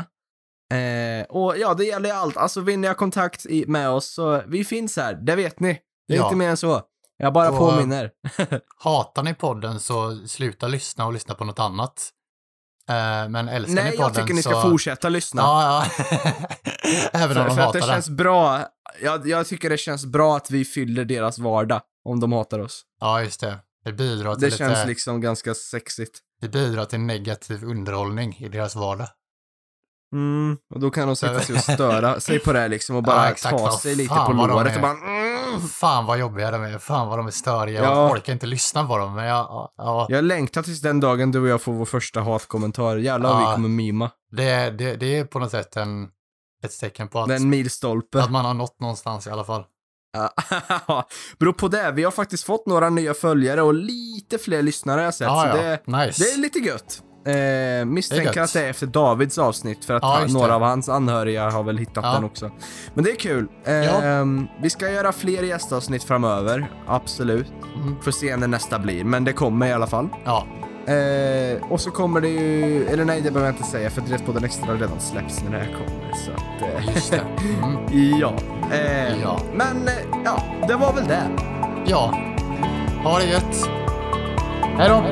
Eh, och ja, det gäller ju allt. Alltså vill ni ha kontakt i, med oss så vi finns här, det vet ni. Det är Ja. inte mer än så. Jag bara Och- påminner. Hatar ni podden så sluta lyssna och lyssna på något annat. Eh, men älskar ni Nej, podden jag tycker ni ska så... fortsätta lyssna. Ja, ja. Även om för, de för att det den. känns bra. Jag, jag tycker det känns bra att vi fyller deras vardag om de hatar oss. Ja, just det. Det bidrar till, Det lite, känns liksom ganska sexigt. det bidrar till negativ underhållning i deras vardag. Mm, och då kan de sätta sig och störa sig på det liksom och bara Ja, exakt. ta sig lite på låret och bara mm. Fan vad jobbiga de är. Fan vad de är störiga. Ja. Jag orkar inte lyssna på dem. Men jag, ja, ja, Jag längtar tills den dagen du och jag får vår första hatkommentar. Jävlar Ja. vi kommer mima. det, det, det är på något sätt en, ett tecken på att, Den milstolpe. att man har nått någonstans i alla fall. Beror på det. Vi har faktiskt fått några nya följare och lite fler lyssnare har jag sett. Ja, så ja. det, nice. det är lite gött. Eh, misstänker att det är efter Davids avsnitt för att Ja, några av hans anhöriga har väl hittat Ja. den också. Men det är kul. Eh, Ja. Vi ska göra fler gästavsnitt framöver, absolut. Mm. Får se när nästa blir, men det kommer i alla fall. Ja, Eh, och så kommer det ju, eller nej det behöver jag inte säga för Dretpodden Extra har redan släppts när det här kommer. Så att, eh, just det. Mm. ja. Eh, Ja. Men eh, ja, det var väl det. Ja. Ha det gött. Hej då.